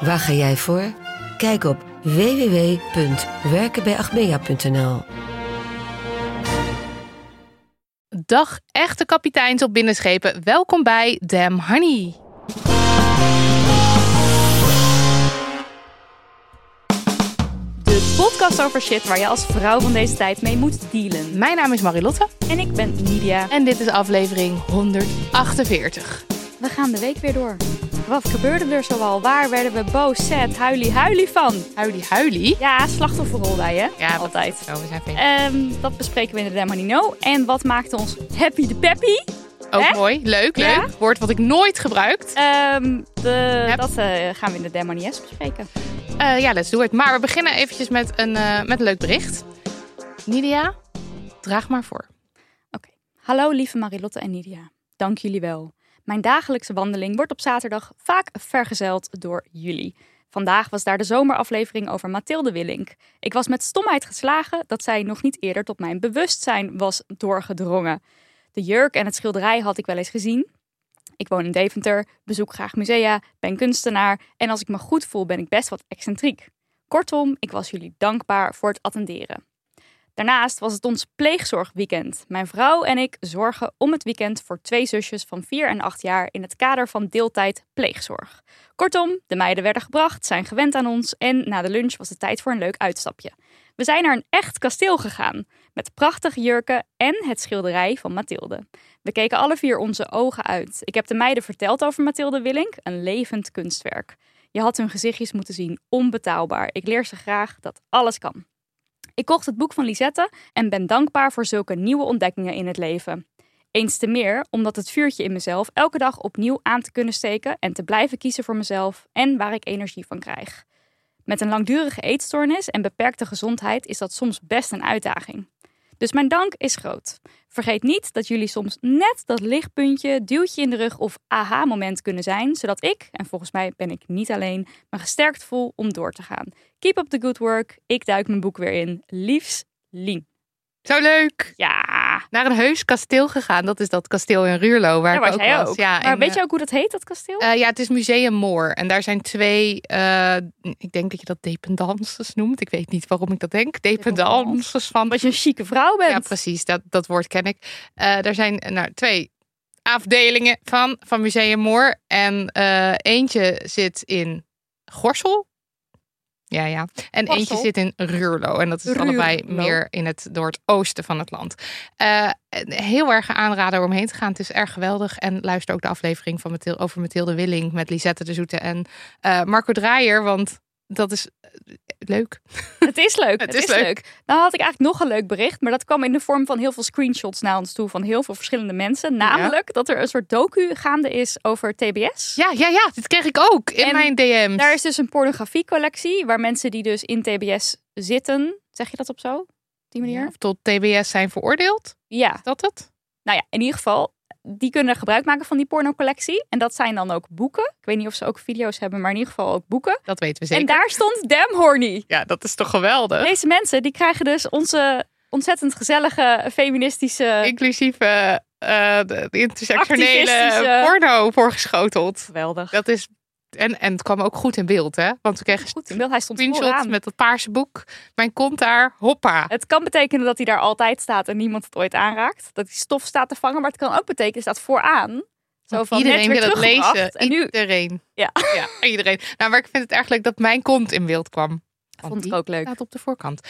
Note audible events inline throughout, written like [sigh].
Waar ga jij voor? Kijk op www.werkenbijagmea.nl. Dag echte kapiteins op binnenschepen. Welkom bij Damn Honey. De podcast over shit waar je als vrouw van deze tijd mee moet dealen. Mijn naam is Marilotte En ik ben Nidia. en dit is aflevering 148. We gaan de week weer door. Wat gebeurde er zoal? Waar werden we boos, zet, huilie, huilie van? Huilie huilie. Ja, slachtofferrol wij, hè? Ja, altijd. Oh, we zijn. Ehm, dat bespreken we in de Damn Honey No. En wat maakte ons happy de peppy? Ook hè? mooi. Leuk, Ja? leuk. Woord wat ik nooit gebruikt. Ehm, de, Yep. Dat eh, gaan we in de Damn Honey S bespreken. Eh, ja, let's do it. Maar we beginnen eventjes met een, eh, met een leuk bericht. Nidia, draag maar voor. Hallo lieve Marilotte en Nidia. Dank jullie wel. Mijn dagelijkse wandeling wordt op zaterdag vaak vergezeld door jullie. Vandaag was daar de zomeraflevering over Mathilde Willink. Ik was met stomheid geslagen dat zij nog niet eerder tot mijn bewustzijn was doorgedrongen. De jurk en het schilderij had ik wel eens gezien. Ik woon in Deventer, bezoek graag musea, ben kunstenaar en als ik me goed voel ben ik best wat excentriek. Kortom, ik was jullie dankbaar voor het attenderen. Daarnaast was het ons pleegzorgweekend. Mijn vrouw en ik zorgen om het weekend voor twee zusjes van 4 en 8 jaar in het kader van deeltijd pleegzorg. Kortom, de meiden werden gebracht, zijn gewend aan ons en na de lunch was het tijd voor een leuk uitstapje. We zijn naar een echt kasteel gegaan, met prachtige jurken en het schilderij van Mathilde. We keken alle vier onze ogen uit. Ik heb de meiden verteld over Mathilde Willink, een levend kunstwerk. Je had hun gezichtjes moeten zien, onbetaalbaar. Ik leer ze graag dat alles kan. Ik kocht het boek van Lisette en ben dankbaar voor zulke nieuwe ontdekkingen in het leven. Eens te meer omdat het vuurtje in mezelf elke dag opnieuw aan te kunnen steken en te blijven kiezen voor mezelf en waar ik energie van krijg. Met een langdurige eetstoornis en beperkte gezondheid is dat soms best een uitdaging. Dus mijn dank is groot. Vergeet niet dat jullie soms net dat lichtpuntje, duwtje in de rug of aha-moment kunnen zijn, zodat ik, en volgens mij ben ik niet alleen, me gesterkt voel om door te gaan. Keep up the good work. Ik duik mijn boek weer in. Liefs, Lien. Zo leuk. Ja, Naar een heus kasteel gegaan. Dat is dat kasteel in Ruurlo waar daar ik ook jij was. ook. Ja, maar en, weet eh, je ook hoe dat heet, dat kasteel? Eh, ja, het is Museum Moor. En daar zijn twee, eh, ik denk dat je dat dependances noemt. Ik weet niet waarom ik dat denk. Dependances van. Omdat je een chique vrouw bent. Ja, precies. Dat, dat woord ken ik. Eh er zijn nou, twee afdelingen van, van Museum Moor. En eentje zit in Gorsel. Ja, ja. En eentje zit in Ruurlo. En dat is allebei meer in het noordoosten van het land. Eh, heel erg aanraden om heen te gaan. Het is erg geweldig. En luister ook de aflevering van Mathilde, over Mathilde Willing met Lisette de Zoete en eh, Marco Draaier. Want dat is leuk. [laughs] Het is leuk. Het Het, is is, leuk. leuk. Nou had ik eigenlijk nog een leuk bericht, maar dat kwam in de vorm van heel veel screenshots naar ons toe van heel veel verschillende mensen. Namelijk dat er een soort docu gaande is over TBS. Ja, ja, ja. Dit kreeg ik ook in En mijn DM's. Daar is dus een pornografiecollectie waar mensen die dus in TBS zitten, zeg je dat op zo? Die manier? Ja, of tot TBS zijn veroordeeld. Ja. Is dat het? Nou ja, in ieder geval, die kunnen gebruik maken van die pornocollectie. En dat zijn dan ook boeken. Ik weet niet of ze ook video's hebben, maar in ieder geval ook boeken. Dat weten we zeker. En daar stond Damn Horny. Ja, dat is toch geweldig? Deze mensen die krijgen dus onze ontzettend gezellige feministische Inclusief eh, eh, de, de intersectionele porno voorgeschoteld. geweldig. Dat is... En, en het kwam ook goed in beeld, hè? Want we kregen Goed in beeld. Hij stond screenshot vooraan. met dat paarse boek. Mijn kont daar, hoppa. Het kan betekenen dat hij daar altijd staat en niemand het ooit aanraakt. Dat die stof staat te vangen, maar het kan ook betekenen hij staat vooraan. Zo van iedereen wil het lezen. En nu, Iedereen. Ja. ja, iedereen. Nou, maar ik vind het leuk dat mijn kont in beeld kwam. Want Vond ik ook leuk. staat op de voorkant.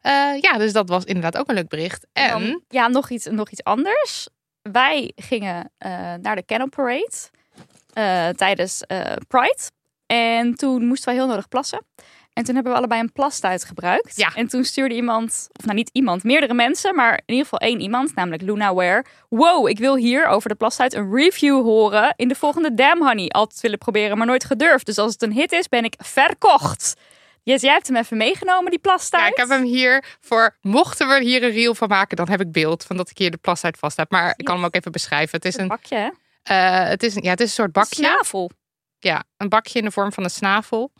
Eh, ja, dus dat was inderdaad ook een leuk bericht. En En, dan, ja, nog iets, nog iets anders. Wij gingen eh, naar de Cannon Parade eh, tijdens eh, Pride. En toen moesten wij heel nodig plassen. En toen hebben we allebei een plastuit gebruikt. Ja. En toen stuurde iemand, of nou niet iemand, meerdere mensen, maar in ieder geval één iemand, namelijk Luna Ware. Wow, ik wil hier over de plastuit een review horen in de volgende Damn Honey. Altijd willen proberen, maar nooit gedurfd. Dus als het een hit is, ben ik verkocht. Yes, jij hebt hem even meegenomen, die plastuit. ja, ik heb hem hier voor, mochten we hier een reel van maken, dan heb ik beeld van dat ik hier de plas uit vast heb. Maar ik kan hem ook even beschrijven. Het is een een, bakje, eh, het is een, ja, het is een soort bakje. Snavel. Ja, een bakje in de vorm van een snavel.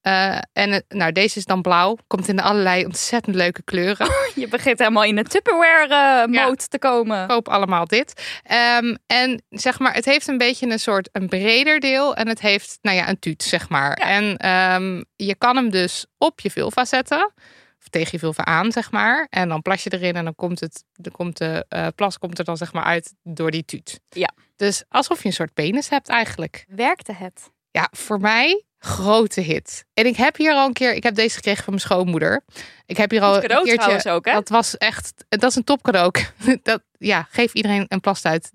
Eh, en het- nou, deze is dan blauw. Komt in allerlei ontzettend leuke kleuren. [laughs] Je begint helemaal in de Tupperware-mode te komen. koop allemaal dit. Ehm, en zeg maar, het heeft een beetje een soort een breder deel. En het heeft, nou ja, een tuut, zeg maar. Ja. En ehm, je kan hem dus op je vulva zetten. Of tegen je vulva aan, zeg maar. En dan plas je erin en dan komt, het, dan komt de eh, plas komt er dan zeg maar uit door die tuut. Ja. Dus alsof je een soort penis hebt eigenlijk. Werkte het? Ja, voor mij grote hit. En ik heb hier al een keer, ik heb deze gekregen van mijn schoonmoeder. Ik heb hier al cadeau een keertje. trouwens ook, hè? Dat was echt, dat is een topcadeau ook. [laughs] Dat, ja, geef iedereen een plast uit.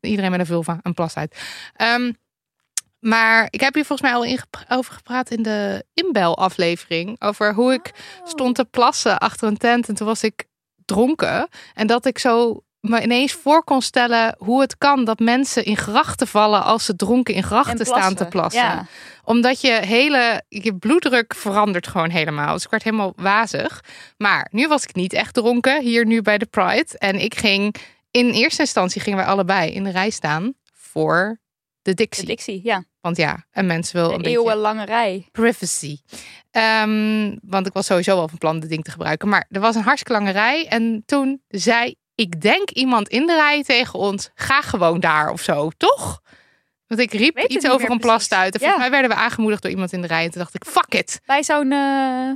Iedereen met een vulva een plast uit. Ehm, maar ik heb hier volgens mij al in over gepraat in de inbel-aflevering. Over hoe ik stond te plassen achter een tent. En toen was ik dronken. En dat ik zo me ineens voor kon stellen hoe het kan dat mensen in grachten vallen als ze dronken in grachten En staan te plassen Ja. omdat je hele je bloeddruk verandert gewoon helemaal. Dus ik werd helemaal wazig. Maar nu was ik niet echt dronken hier nu bij de Pride en ik ging in eerste instantie gingen wij allebei in de rij staan voor de De Dixie. Ja. Want ja, een mens wil een eeuwenlange rij. privacy. Ehm, want ik was sowieso wel van plan dit ding te gebruiken. Maar er was een hartstikke lange rij. En toen zei, ik denk iemand in de rij tegen ons... ga gewoon daar of zo, toch? Want ik riep iets over een plast precies. uit. En volgens Ja. mij werden we aangemoedigd door iemand in de rij. En toen dacht ik, fuck it. Bij zo'n, eh,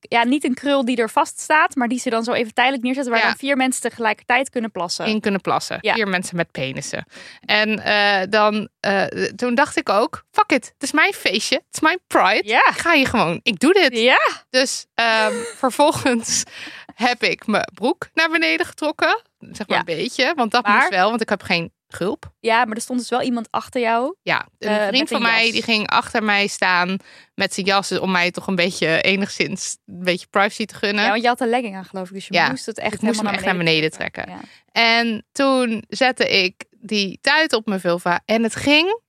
ja, niet een krul die er vast staat, maar die ze dan zo even tijdelijk neerzetten, waar Ja. dan vier mensen tegelijkertijd kunnen plassen. In kunnen plassen. Ja. Vier mensen met penissen. En eh, dan, eh, toen dacht ik ook, fuck it. Het is mijn feestje. Het is mijn pride. Ja. Ik ga hier gewoon, ik doe dit. Ja, Dus ehm, [laughs] vervolgens heb ik mijn broek naar beneden getrokken. Zeg maar Ja. een beetje, want dat Maar- moest wel, want ik heb geen gulp. ja, maar er stond dus wel iemand achter jou. Ja, een Eh, vriend van een mij die ging achter mij staan met zijn jas om mij toch een beetje enigszins een beetje privacy te gunnen. Ja, want je had een legging aan, geloof ik, dus je Ja, moest het echt ik moest hem helemaal echt naar beneden trekken. Ja. En toen zette ik die tuit op mijn vulva en het ging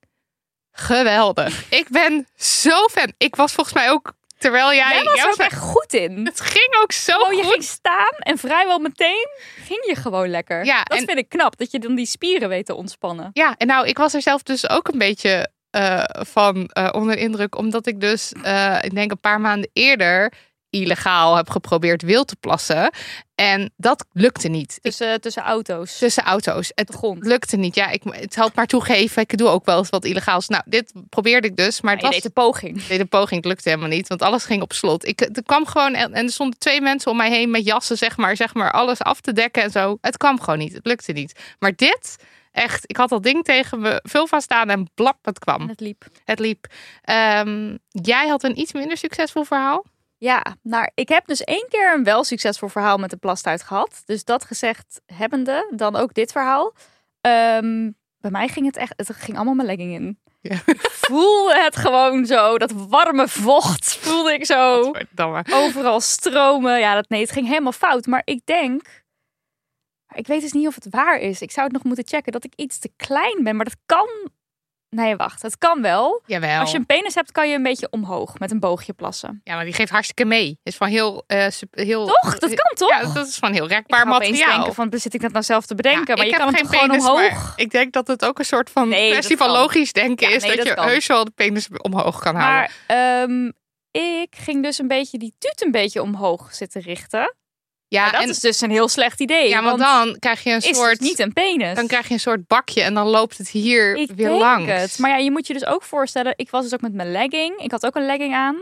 geweldig. ik ben zo fan. Ik was volgens mij ook, terwijl jij... Jij was jij er ook was- echt goed in. Het ging ook zo Oh, je goed. ging staan en vrijwel meteen ging je gewoon lekker. Ja, dat en- vind ik knap, dat je dan die spieren weet te ontspannen. Ja, en nou, ik was er zelf dus ook een beetje eh, van eh, onder de indruk. Omdat ik dus, eh, ik denk een paar maanden eerder illegaal heb geprobeerd wild te plassen. En dat lukte niet. Tussen, tussen auto's. Tussen auto's. Het de grond. lukte niet. Ja, ik het het maar toegeven. Ik doe ook wel eens wat illegaals. Nou, dit probeerde ik dus. Maar het was deed een poging. deed een poging. Het lukte helemaal niet. Want alles ging op slot. Ik, er kwam gewoon en en er stonden twee mensen om mij heen met jassen, zeg maar, zeg maar, alles af te dekken en zo. Het kwam gewoon niet. Het lukte niet. Maar dit, echt, ik had dat ding tegen me vulva staan en blap, het kwam. Het liep. Het liep. Ehm, jij had een iets minder succesvol verhaal. Ja, nou, ik heb dus één keer een wel succesvol verhaal met de plastuit gehad. Dus dat gezegd hebbende, dan ook dit verhaal. Ehm, bij mij ging het echt, het ging allemaal mijn legging in. Ja. Ik [laughs] voelde het gewoon zo, dat warme vocht voelde ik zo overal stromen. Ja, dat, nee, het ging helemaal fout. Maar ik denk, ik weet dus niet of het waar is. Ik zou het nog moeten checken dat ik iets te klein ben. Maar dat kan, nee wacht, het kan wel. Jawel. Als je een penis hebt, kan je een beetje omhoog met een boogje plassen. Ja, maar die geeft hartstikke mee. Is van heel, eh, heel. Toch? Dat kan toch? Ja, dat is van heel Ik rekbaar opeens materiaal. denken van, zit ik dat nou zelf te bedenken? Ja, maar ik je kan hem gewoon omhoog? maar Ik denk dat het ook een soort van Nee, kwestie van logisch denken Ja, is. nee, dat, dat je heus wel de penis omhoog kan houden. Maar ehm, ik ging dus een beetje die tuut een beetje omhoog zitten richten. Ja, Maar dat en, is dus een heel slecht idee. ja, want want dan krijg je een soort. niet een penis. Dan krijg je een soort bakje en dan loopt het hier ik weer het. Maar ja, je moet je dus ook voorstellen. Ik was dus ook met mijn legging. Ik had ook een legging aan.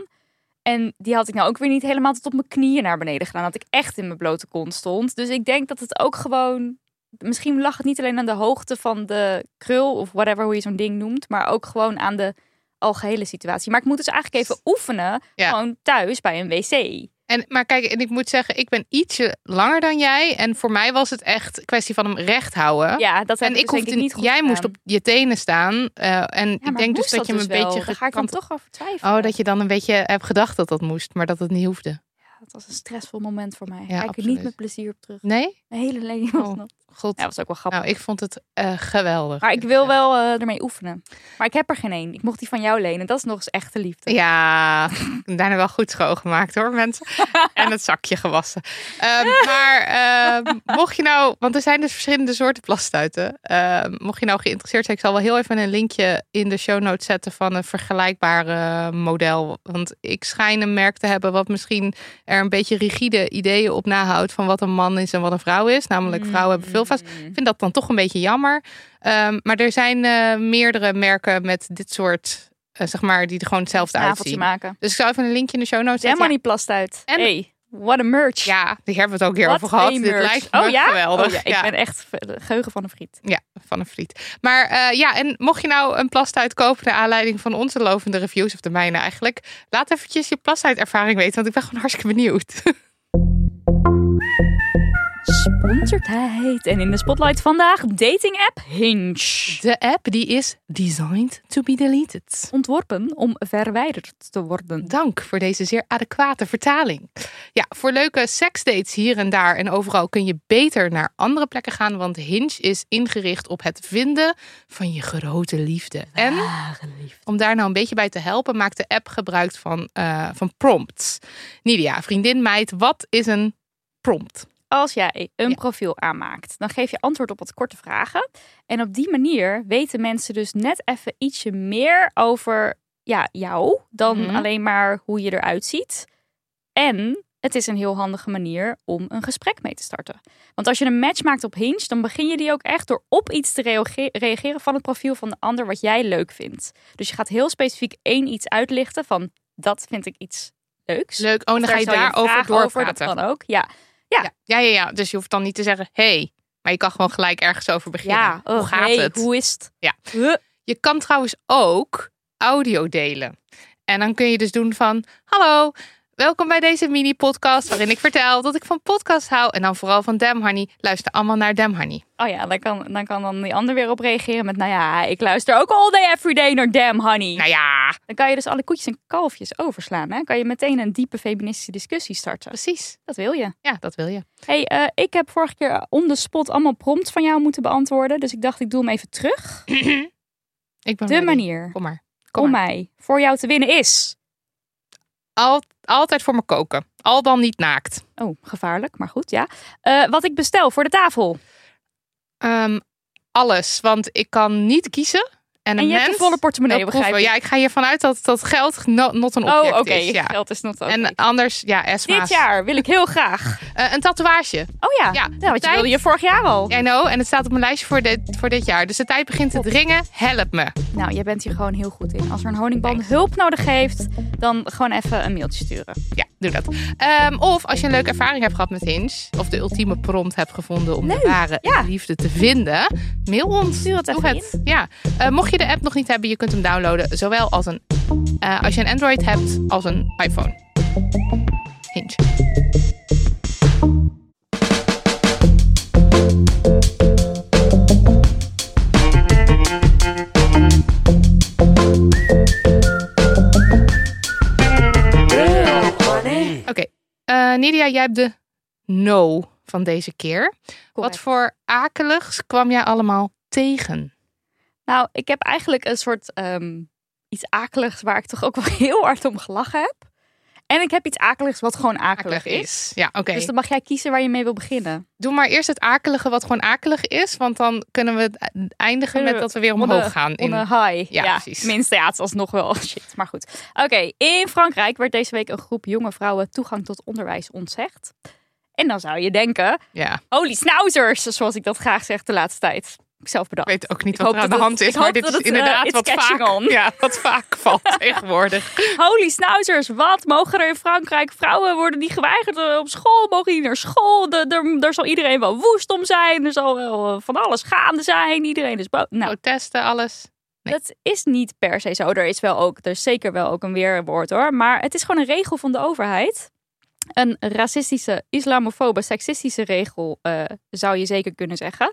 En die had ik nou ook weer niet helemaal tot op mijn knieën naar beneden gedaan. Dat ik echt in mijn blote kont stond. Dus ik denk dat het ook gewoon... Misschien lag het niet alleen aan de hoogte van de krul... of whatever, hoe je zo'n ding noemt... maar ook gewoon aan de algehele situatie. Maar ik moet dus eigenlijk even oefenen, Ja. gewoon thuis bij een wc. En, maar kijk, en ik moet zeggen, ik ben ietsje langer dan jij. En voor mij was het echt een kwestie van hem recht houden. Ja, dat heb en ik ik dus denk hoefde ik niet goed Jij gedaan. moest op je tenen staan. eh, en Ja, ik denk dus dat je hem een wel? beetje Daar ga ik dan gekant- toch over twijfelen. Oh, dat je dan een beetje hebt gedacht dat dat moest, maar dat het niet hoefde. Dat was een stressvol moment voor mij. Ja, Kijk er absoluut. niet met plezier op terug. Nee? Mijn hele leven was Oh. dat. God. Ja, was ook wel grappig. nou, ik vond het eh, geweldig. Maar ik wil wel eh, ermee oefenen. Maar ik heb er geen één. Ik mocht die van jou lenen. Dat is nog eens echte liefde. Ja, [laughs] daarna wel goed schoongemaakt hoor, mensen. [laughs] en het zakje gewassen. Ehm, maar ehm, mocht je nou, want er zijn dus verschillende soorten plastuiten. Ehm, mocht je nou geïnteresseerd zijn, ik zal wel heel even een linkje in de show notes zetten van een vergelijkbare model. Want ik schijn een merk te hebben wat misschien er een beetje rigide ideeën op nahoudt van wat een man is en wat een vrouw is. Namelijk vrouwen hebben veel Mm. Ik vind dat dan toch een beetje jammer. Ehm, maar er zijn eh, meerdere merken met dit soort, eh, zeg maar, die er gewoon hetzelfde uitzien. maken. Dus ik zal even een linkje in de show notes zetten. maar niet plast uit. En- hey, what a merch. Ja, die hebben we het ook hier over gehad. Dit lijkt me oh, ja? geweldig. Oh, ja, ik ja. ben echt geheugen van een friet. Ja, van een friet. Maar eh, ja, en mocht je nou een plastuit kopen naar aanleiding van onze lovende reviews, of de mijne eigenlijk, laat eventjes je plastuitervaring weten, want ik ben gewoon hartstikke benieuwd. [laughs] Sponsortijd. En in de spotlight vandaag dating app Hinge. De app die is designed to be deleted. Ontworpen om verwijderd te worden. Dank voor deze zeer adequate vertaling. Ja, voor leuke seksdates hier en daar en overal kun je beter naar andere plekken gaan, want Hinge is ingericht op het vinden van je grote liefde. En om daar nou een beetje bij te helpen, maakt de app gebruik van, eh, van prompts. Nidia, vriendin, meid, wat is een prompt? Als jij een Ja. profiel aanmaakt, dan geef je antwoord op wat korte vragen. En op die manier weten mensen dus net even ietsje meer over ja, jou dan Mhm. alleen maar hoe je eruit ziet. En het is een heel handige manier om een gesprek mee te starten. Want als je een match maakt op Hinge, dan begin je die ook echt door op iets te reage- reageren van het profiel van de ander wat jij leuk vindt. Dus je gaat heel specifiek één iets uitlichten van dat vind ik iets leuks. Leuk. Oh, dan ga je daarover vraag over, doorpraten. dat kan ook. Ja, ja. Ja, ja, ja. Dus je hoeft dan niet te zeggen, hey, maar je kan gewoon gelijk ergens over beginnen. ja. hoe oh, gaat hey, het? Hoe is het? Ja. Huh? Je kan trouwens ook audio delen. En dan kun je dus doen van, hallo, welkom bij deze mini-podcast waarin ik vertel dat ik van podcast hou. En dan vooral van Damn Honey. Luister allemaal naar Damn Honey. Oh ja, dan kan, dan kan dan die ander weer op reageren met... Nou ja, ik luister ook all day every day naar Damn Honey. Nou ja, Dan kan je dus alle koetjes en kalfjes overslaan. Hè? Kan je meteen een diepe feministische discussie starten. precies. Dat wil je. Ja, dat wil je. hey, eh, ik heb vorige keer on the spot allemaal prompts van jou moeten beantwoorden. Dus ik dacht, ik doe hem even terug. [clears throat] Ik ben De manier Kom maar. Kom om maar. mij voor jou te winnen is... Al, altijd voor me koken. Al dan niet naakt. Oh, gevaarlijk, maar goed, ja. Eh, wat ik bestel voor de tafel. Ehm, alles, want ik kan niet kiezen. En, je hebt een volle portemonnee, begrijp ik. Ja, ik ga hiervan uit dat, dat geld no- not een object Oh, oké. is. Ja. Geld is nog En anders, ja, Esma's. Dit jaar wil ik heel graag. [laughs] Eh, een tatoeage. Oh ja, Ja, ja want je wilde je vorig jaar al. I know, en het staat op mijn lijstje voor dit, voor dit jaar. Dus de tijd begint te dringen. Help me. Nou, jij bent hier gewoon heel goed in. Als er een honingban hulp nodig heeft, dan gewoon even een mailtje sturen. Ja, doe dat. Ehm, of als je een leuke ervaring hebt gehad met Hinge, of de ultieme prompt hebt gevonden om de ware ja. liefde te vinden, mail ons. Stuur het even het. Ja. Eh, mocht je de app nog niet hebben, je kunt hem downloaden, zowel als een, eh, als je een Android hebt als een iPhone. Hinge. Oké, Eh, Nidia, jij hebt de no van deze keer. Wat voor akeligs kwam jij allemaal tegen? Nou, ik heb eigenlijk een soort ehm, iets akeligs waar ik toch ook wel [laughs] heel hard om gelachen heb. En ik heb iets akeligs wat gewoon akelig, is. Ja, oké. Dus dan mag jij kiezen waar je mee wil beginnen. Doe maar eerst het akelige wat gewoon akelig is. Want dan kunnen we het eindigen Kunnen met dat we weer omhoog gaan. On In... a high. Ja, Ja, precies. Tenminste, ja, het is alsnog wel [laughs] shit. Maar goed. Oké, in Frankrijk werd deze week een groep jonge vrouwen toegang tot onderwijs ontzegd. En dan zou je denken, Ja, holy schnauzers, zoals ik dat graag zeg de laatste tijd. Ik zelf ik bedacht. weet ook niet Ik wat er aan de het- hand is. ik Maar dit is het, eh, inderdaad wat vaak, on. [laughs] ja, wat vaak valt [laughs] tegenwoordig. Holy schnauzers, wat mogen er in Frankrijk? Vrouwen worden niet geweigerd eh, op school, mogen niet naar school. De- daar zal iedereen wel woest om zijn. Er zal wel eh, van alles gaande zijn. Iedereen is boos. Nou, Protesten, alles. Dat is niet per se zo. Er is wel ook, er is zeker wel ook een weerwoord hoor. Maar het is gewoon een regel van de overheid. Een racistische, islamofobe, seksistische regel uh, zou je zeker kunnen zeggen.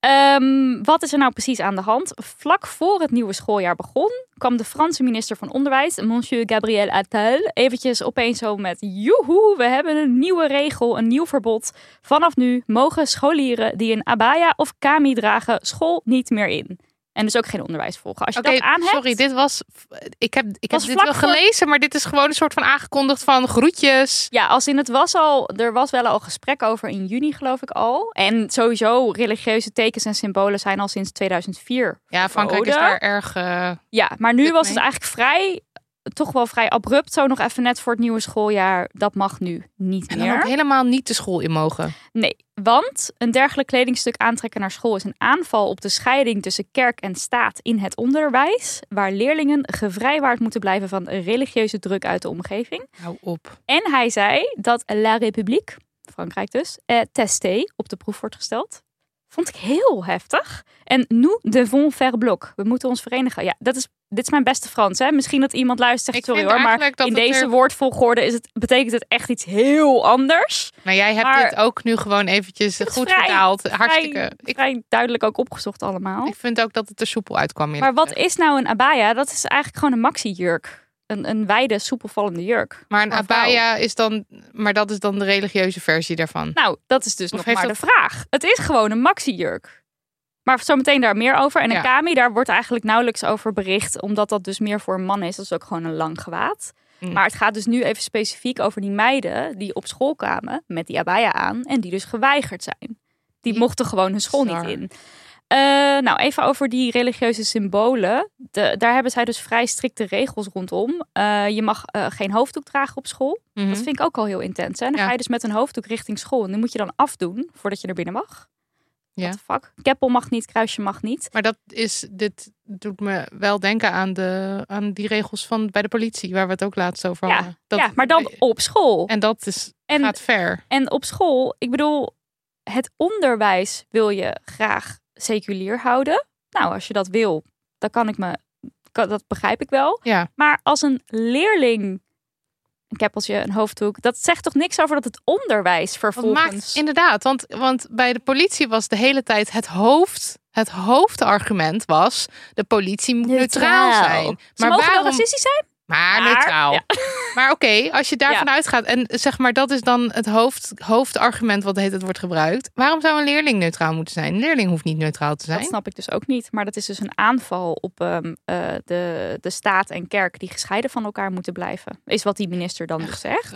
Um, wat is er nou precies aan de hand? Vlak voor het nieuwe schooljaar begon, kwam de Franse minister van Onderwijs, Monsieur Gabriel Attal, eventjes opeens zo met: Joehoe, we hebben een nieuwe regel, een nieuw verbod. Vanaf nu mogen scholieren die een abaya of kami dragen school niet meer in. En dus ook geen onderwijs volgen. Als je okay, dat aan hebt. Sorry, dit was. Ik heb, ik heb dit wel gelezen, maar dit is gewoon een soort van aangekondigd van groetjes. Ja, als in het was al. Er was wel al gesprek over in juni, geloof ik al. En sowieso, religieuze tekens en symbolen zijn al sinds 2004. Ja, Frankrijk is daar erg. Uh, ja, maar nu was het eigenlijk vrij toch wel vrij abrupt, zo nog even net voor het nieuwe schooljaar. Dat mag nu niet meer. En ook helemaal niet de school in mogen. Nee, want een dergelijk kledingstuk aantrekken naar school is een aanval op de scheiding tussen kerk en staat in het onderwijs, waar leerlingen gevrijwaard moeten blijven van religieuze druk uit de omgeving. Hou op. En hij zei dat La République, Frankrijk dus, eh, testé op de proef wordt gesteld. Vond ik heel heftig. En nous devons faire bloc. We moeten ons verenigen. Ja, dat is, dit is mijn beste Frans. Hè? Misschien dat iemand luistert. Sorry hoor, maar in deze er... woordvolgorde is het, betekent het echt iets heel anders. Maar jij hebt maar dit ook nu gewoon eventjes goed vrij, vertaald. Hartstikke. Vrij, ik, vrij duidelijk ook opgezocht allemaal. Ik vind ook dat het er soepel uitkwam. Maar wat is nou een abaya? Dat is eigenlijk gewoon een maxi-jurk een, een wijde, soepelvallende jurk. Maar een abaya is dan, maar dat is dan de religieuze versie daarvan. Nou, dat is dus of nog maar dat... de vraag. Het is gewoon een maxi-jurk. Maar zometeen daar meer over. En een ja. kami, daar wordt eigenlijk nauwelijks over bericht, omdat dat dus meer voor een man is. Dat is ook gewoon een lang gewaad. Mm. Maar het gaat dus nu even specifiek over die meiden die op school kwamen met die abaya aan en die dus geweigerd zijn. Die mochten gewoon hun school niet in. Uh, nou, even over die religieuze symbolen. De, daar hebben zij dus vrij strikte regels rondom. Uh, je mag uh, geen hoofddoek dragen op school. Mm -hmm. Dat vind ik ook al heel intens. Hè? Dan ja. ga je dus met een hoofddoek richting school. En die moet je dan afdoen voordat je er binnen mag. Ja. Vak. Keppel mag niet, kruisje mag niet. Maar dat is, dit doet me wel denken aan, de, aan die regels van bij de politie, waar we het ook laatst over ja. hadden. Dat, ja, maar dan op school. En dat is, en, gaat ver. En op school, ik bedoel, het onderwijs wil je graag seculier houden. Nou, als je dat wil, dan kan ik me, dat begrijp ik wel. Ja. Maar als een leerling een keppeltje, een hoofddoek, dat zegt toch niks over dat het onderwijs vervolgens. Dat maakt, inderdaad, want, want bij de politie was de hele tijd het hoofd. Het hoofdargument was: de politie moet neutraal, neutraal zijn. Ze maar waarom racistisch zijn? Maar, maar neutraal. Ja. [laughs] Maar oké, okay, als je daarvan ja. uitgaat en zeg maar dat is dan het hoofd, hoofdargument wat het wordt gebruikt. Waarom zou een leerling neutraal moeten zijn? Een leerling hoeft niet neutraal te zijn. Dat snap ik dus ook niet. Maar dat is dus een aanval op um, uh, de, de staat en kerk die gescheiden van elkaar moeten blijven. Is wat die minister dan dus zegt.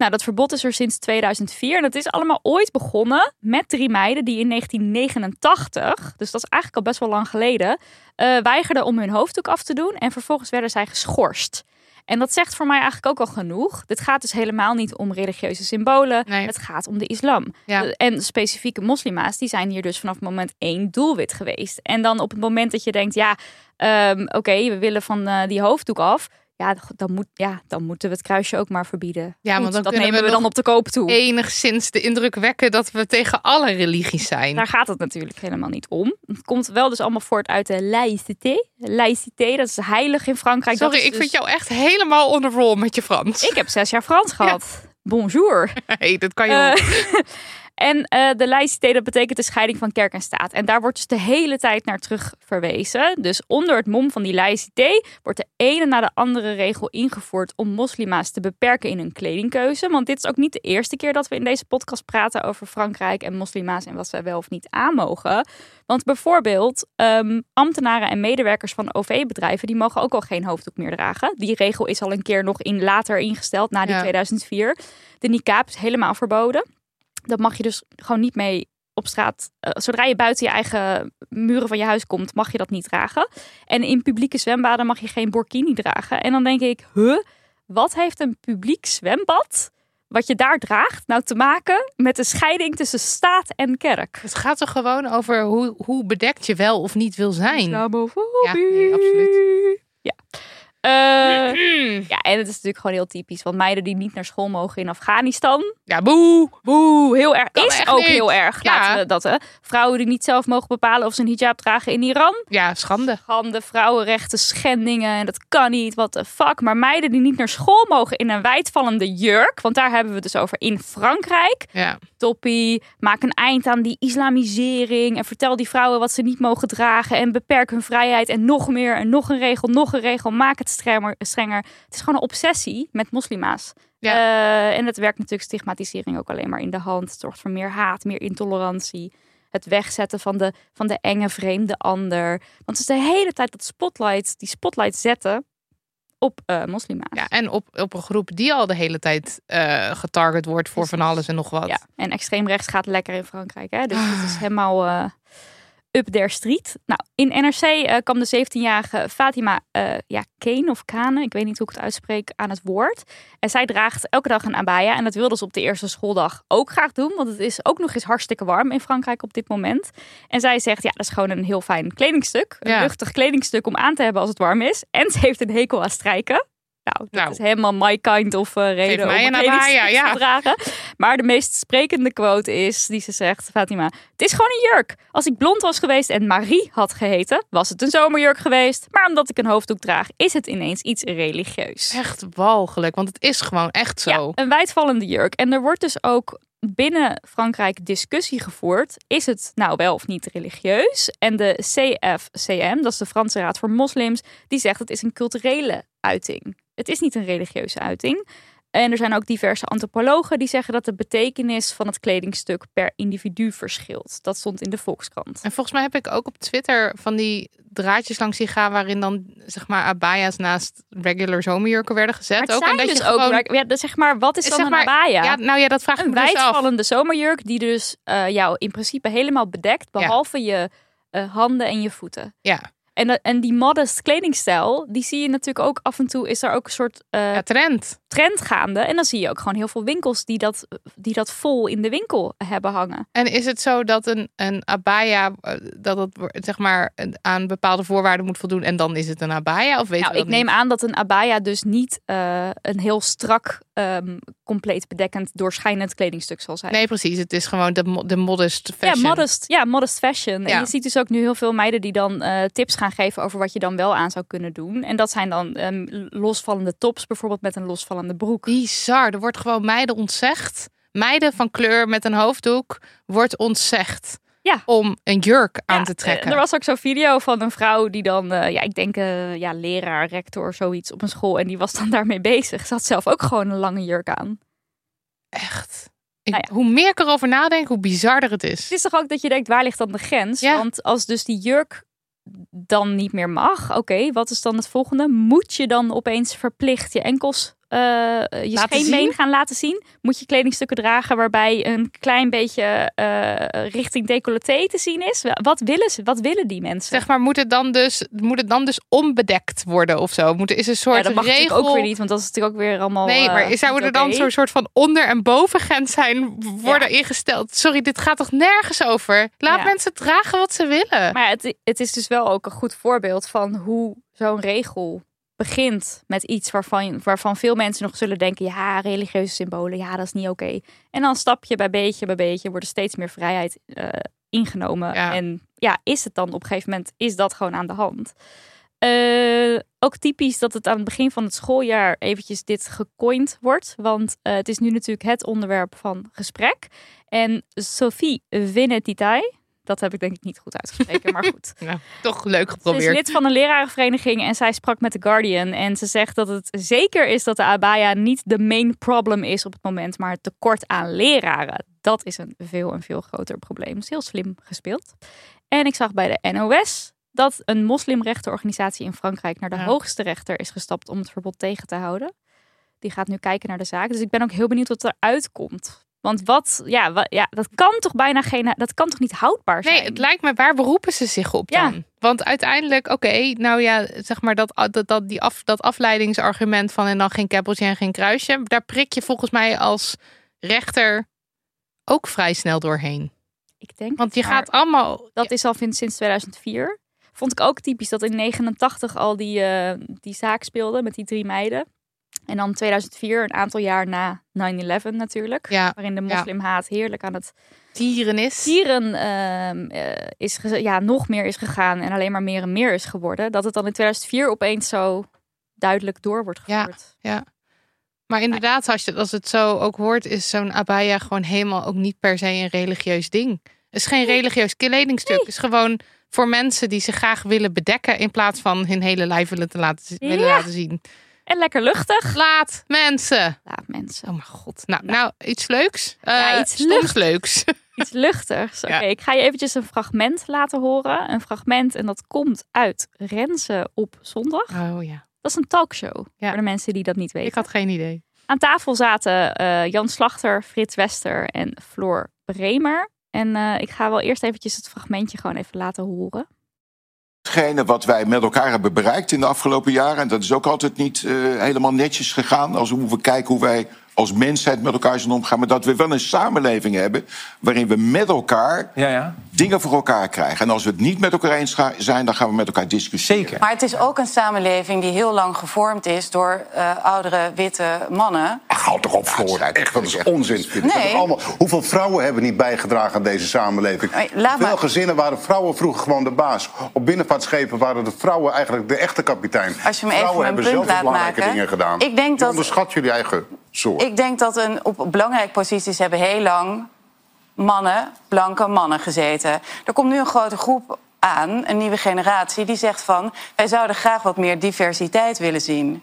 Nou, dat verbod is er sinds 2004 en dat is allemaal ooit begonnen met drie meiden die in 1989, dus dat is eigenlijk al best wel lang geleden, uh, weigerden om hun hoofddoek af te doen en vervolgens werden zij geschorst. En dat zegt voor mij eigenlijk ook al genoeg. Dit gaat dus helemaal niet om religieuze symbolen. Nee. Het gaat om de islam. Ja. En specifieke moslima's, die zijn hier dus vanaf moment één doelwit geweest. En dan op het moment dat je denkt, ja, um, oké, okay, we willen van uh, die hoofddoek af. Ja dan, moet, ja, dan moeten we het kruisje ook maar verbieden. Ja, Goed, want dan dat nemen we we dan op de koop toe. Enigszins de indruk wekken dat we tegen alle religies zijn. Daar gaat het natuurlijk helemaal niet om. Het komt wel dus allemaal voort uit de laïcité. Laïcité, dat is heilig in Frankrijk. Sorry, ik dus... vind jou echt helemaal on the roll met je Frans. Ik heb zes jaar Frans [laughs] gehad. Bonjour. [laughs] hey, dat kan je uh, [laughs] En uh, de laïcité, dat betekent de scheiding van kerk en staat. En daar wordt dus de hele tijd naar terug verwezen. Dus onder het mom van die laïcité wordt de ene na de andere regel ingevoerd om moslima's te beperken in hun kledingkeuze. Want dit is ook niet de eerste keer dat we in deze podcast praten over Frankrijk en moslima's en wat zij wel of niet aan mogen. Want bijvoorbeeld um, ambtenaren en medewerkers van OV-bedrijven, die mogen ook al geen hoofddoek meer dragen. Die regel is al een keer nog in later ingesteld, na die Ja. 2004. De niqab is helemaal verboden. Dat mag je dus gewoon niet mee op straat. eh, zodra je buiten je eigen muren van je huis komt, mag je dat niet dragen. En in publieke zwembaden mag je geen burkini dragen. En dan denk ik, huh, wat heeft een publiek zwembad, wat je daar draagt, nou te maken met de scheiding tussen staat en kerk? Het gaat toch gewoon over hoe, hoe bedekt je wel of niet wil zijn. Islamofobie. Ja, nee, absoluut. Ja. Eh, ja, en het is natuurlijk gewoon heel typisch. Want meiden die niet naar school mogen in Afghanistan. Ja, boe. Boe, heel erg. Kan is ook niet. heel erg. Ja. Laten we dat. Hè. Vrouwen die niet zelf mogen bepalen of ze een hijab dragen in Iran. Ja, schande. Schande, vrouwenrechten, schendingen. En dat kan niet. What the fuck. Maar meiden die niet naar school mogen in een wijdvallende jurk. Want daar hebben we het dus over in Frankrijk. Ja. Toppie. Maak een eind aan die islamisering. En vertel die vrouwen wat ze niet mogen dragen. En beperk hun vrijheid. En nog meer. En nog een regel. Nog een regel. Maak het strenger. strenger. Het is gewoon een obsessie met moslima's. Ja. Eh, en het werkt natuurlijk stigmatisering ook alleen maar in de hand. Het zorgt voor meer haat, meer intolerantie. Het wegzetten van de, van de enge vreemde ander. Want het is de hele tijd dat spotlight, die spotlight zetten op eh moslima's. ja, en op, op een groep die al de hele tijd eh, getarget wordt voor van alles en nog wat. Ja, en extreem rechts gaat lekker in Frankrijk. Hè? Dus het is [sighs] helemaal up their street. Nou, in NRC eh, kwam de 17-jarige Fatima eh ja, Kane of Kane, ik weet niet hoe ik het uitspreek, aan het woord. En zij draagt elke dag een abaya. En dat wilde ze op de eerste schooldag ook graag doen. Want het is ook nog eens hartstikke warm in Frankrijk op dit moment. En zij zegt, ja, dat is gewoon een heel fijn kledingstuk. Een Ja. luchtig kledingstuk om aan te hebben als het warm is. En ze heeft een hekel aan strijken. Nou, dat Nou. is helemaal my kind of eh, reden om een kledingstuk [laughs] ja. te dragen. Maar de meest sprekende quote is, die ze zegt, Fatima, het is gewoon een jurk. Als ik blond was geweest en Marie had geheten, was het een zomerjurk geweest. Maar omdat ik een hoofddoek draag, is het ineens iets religieus. Echt walgelijk, want het is gewoon echt zo. Ja, een wijdvallende jurk. En er wordt dus ook binnen Frankrijk discussie gevoerd. Is het nou wel of niet religieus? En de CFCM, dat is de Franse Raad voor Moslims, die zegt het is een culturele uiting. Het is niet een religieuze uiting. En er zijn ook diverse antropologen die zeggen dat de betekenis van het kledingstuk per individu verschilt. Dat stond in de Volkskrant. En volgens mij heb ik ook op Twitter van die draadjes langs zien gaan waarin dan zeg maar abaya's naast regular zomerjurken werden gezet. Maar het ook zijn en dat dus je ook, gewoon, ja, dus zeg maar, wat is dan zeg een abaya? ja, nou ja, dat vraag ik een me dus af. wijdvallende zomerjurk die dus eh, jou in principe helemaal bedekt, behalve je eh, handen en je voeten. Ja, En, dat- en die modest kledingstijl, die zie je natuurlijk ook af en toe, is er ook een soort eh, ja, trend. Trend gaande. En dan zie je ook gewoon heel veel winkels die dat, die dat vol in de winkel hebben hangen. En is het zo dat een, een abaya, eh, dat het zeg maar aan bepaalde voorwaarden moet voldoen en dan is het een abaya? Of weten Nou, ik neem niet? aan dat een abaya dus niet eh, een heel strak, ehm, compleet bedekkend, doorschijnend kledingstuk zal zijn. Nee, precies. Het is gewoon de, de modest fashion. Ja, modest, ja, modest fashion. Ja. En je ziet dus ook nu heel veel meiden die dan eh, tips gaan geven over wat je dan wel aan zou kunnen doen. En dat zijn dan ehm, losvallende tops, bijvoorbeeld met een losvallende broek. Bizar. Er wordt gewoon meiden ontzegd. Meiden van kleur met een hoofddoek wordt ontzegd Ja. om een jurk aan Ja, te trekken. eh, er was ook zo'n video van een vrouw die dan, eh, ja, ik denk, eh, ja, leraar, rector, zoiets op een school. En die was dan [laughs] daarmee bezig. Ze had zelf ook gewoon een lange jurk aan. Echt. Ik- Nou ja. Hoe meer ik erover nadenk, hoe bizarder het is. Het is toch ook dat je denkt, waar ligt dan de grens? Ja. Want als dus die jurk dan niet meer mag, oké, wat is dan het volgende? Moet je dan opeens verplicht je enkels, je Laten scheenbeen gaan laten zien? Moet je kledingstukken dragen waarbij een klein beetje eh, richting decolleté te zien is? Wat willen ze? Wat willen die mensen? Zeg maar, moet het dan dus, moet het dan dus onbedekt worden of zo? Moet, is een soort ja, dat mag regel... ook weer niet, want dat is natuurlijk ook weer allemaal. Nee, eh, maar zou niet er dan zo'n soort van onder- en bovengrens zijn worden ingesteld? Sorry, dit gaat toch nergens over? Laat Ja. mensen dragen wat ze willen. Maar het, het is dus wel ook een goed voorbeeld van hoe zo'n regel begint met iets waarvan, waarvan veel mensen nog zullen denken: ja, religieuze symbolen, ja, dat is niet oké. En dan stapje bij beetje bij beetje wordt er steeds meer vrijheid eh, ingenomen. Ja. En ja, is het dan op een gegeven moment, is dat gewoon aan de hand? Eh, ook typisch dat het aan het begin van het schooljaar eventjes dit gecoind wordt. Want eh, het is nu natuurlijk het onderwerp van gesprek. En Sophie Venetitai, dat heb ik denk ik niet goed uitgesproken, maar goed. [laughs] Nou, toch leuk Ze is geprobeerd. lid van een lerarenvereniging en zij sprak met The Guardian. En ze zegt dat het zeker is dat de abaya niet de main problem is op het moment, maar het tekort aan leraren. Dat is een veel en veel groter probleem. Dat is heel slim gespeeld. En ik zag bij de NOS dat een moslimrechtenorganisatie in Frankrijk naar de Ja. hoogste rechter is gestapt om het verbod tegen te houden. Die gaat nu kijken naar de zaak. Dus ik ben ook heel benieuwd wat eruit komt. Want wat, ja, wa- ja, dat kan toch bijna geen, dat kan toch niet houdbaar zijn? Nee, het lijkt me, waar beroepen ze zich op Ja. dan? Want uiteindelijk, oké, nou ja, zeg maar dat, dat, dat, die af, dat afleidingsargument van en dan geen keppeltje en geen kruisje, daar prik je volgens mij als rechter ook vrij snel doorheen. Ik denk Want je gaat allemaal. Dat is al sinds sinds 2004. Vond ik ook typisch dat in 89 al die, eh, die zaak speelde met die drie meiden. En dan 2004, een aantal jaar na 9-11 natuurlijk. Ja, Waarin de ja. moslimhaat heerlijk aan het Tieren is. tieren ehm, eh, is ja, nog meer is gegaan. En alleen maar meer en meer is geworden. Dat het dan in 2004 opeens zo duidelijk door wordt Ja. gevoerd. Maar inderdaad, als, je, als het zo ook hoort, is zo'n abaya gewoon helemaal ook niet per se een religieus ding. Het is geen religieus kledingstuk. Het is gewoon voor mensen die zich graag willen bedekken in plaats van hun hele lijf willen, te laten, willen Ja. laten zien. En lekker luchtig. Laat mensen. Laat mensen. Oh mijn god. Nou, nou iets leuks. Ja, Eh, iets lucht- leuks. [laughs] Iets luchtigs. Oké, Ja. ik ga je eventjes een fragment laten horen. Een fragment en dat komt uit Renze op zondag. Oh ja. Dat is een talkshow. Ja. Voor de mensen die dat niet weten. Ik had geen idee. Aan tafel zaten eh, Jan Slachter, Frits Wester en Floor Bremer. En eh, ik ga wel eerst eventjes het fragmentje gewoon even laten horen. Hetgene wat wij met elkaar hebben bereikt in de afgelopen jaren... en dat is ook altijd niet eh, helemaal netjes gegaan... als we kijken hoe wij als mensheid met elkaar zijn omgaan... maar dat we wel een samenleving hebben... waarin we met elkaar Ja, ja. dingen voor elkaar krijgen. En als we het niet met elkaar eens zijn... dan gaan we met elkaar discussiëren. Zeker. Maar het is ook een samenleving die heel lang gevormd is door eh, oudere witte mannen. Ach, houd toch op, Floor. Echt, dat is onzin. Nee. Dat is allemaal, hoeveel vrouwen hebben niet bijgedragen aan deze samenleving? Laat Veel maar. gezinnen waren vrouwen vroeger gewoon de baas. Op binnenvaartschepen waren de vrouwen eigenlijk de echte kapitein. Als je me even vrouwen mijn hebben punt zelf laat belangrijke maken. dingen gedaan. Ik denk Je dat- onderschat jullie eigen soort. Ik denk dat een, op belangrijke posities hebben heel lang mannen, blanke mannen gezeten. Er komt nu een grote groep aan, een nieuwe generatie, die zegt van... wij zouden graag wat meer diversiteit willen zien.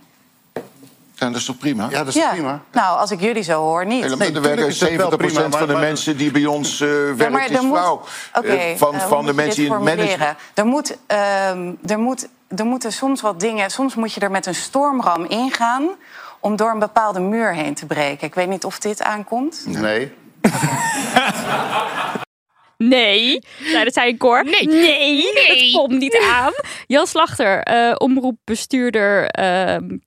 Ja, dat is toch prima? Ja, dat is prima. Nou, als ik jullie zo hoor, niet. Helemaal, Nee, er werken is dat wel 70% prima, van maar- de maar- mensen die bij ons eh werken is moet- vrouw. Eh, van eh, van de mensen die in het management... Er, moet, ehm, er, moet, er moeten soms wat dingen... Soms moet je er met een stormram ingaan... om door een bepaalde muur heen te breken. Ik weet niet of dit aankomt. Nee. [laughs] Nee, zei dat zei ik hoor. Nee. nee, Nee. dat komt niet aan. Jan Slachter, eh omroepbestuurder ehm,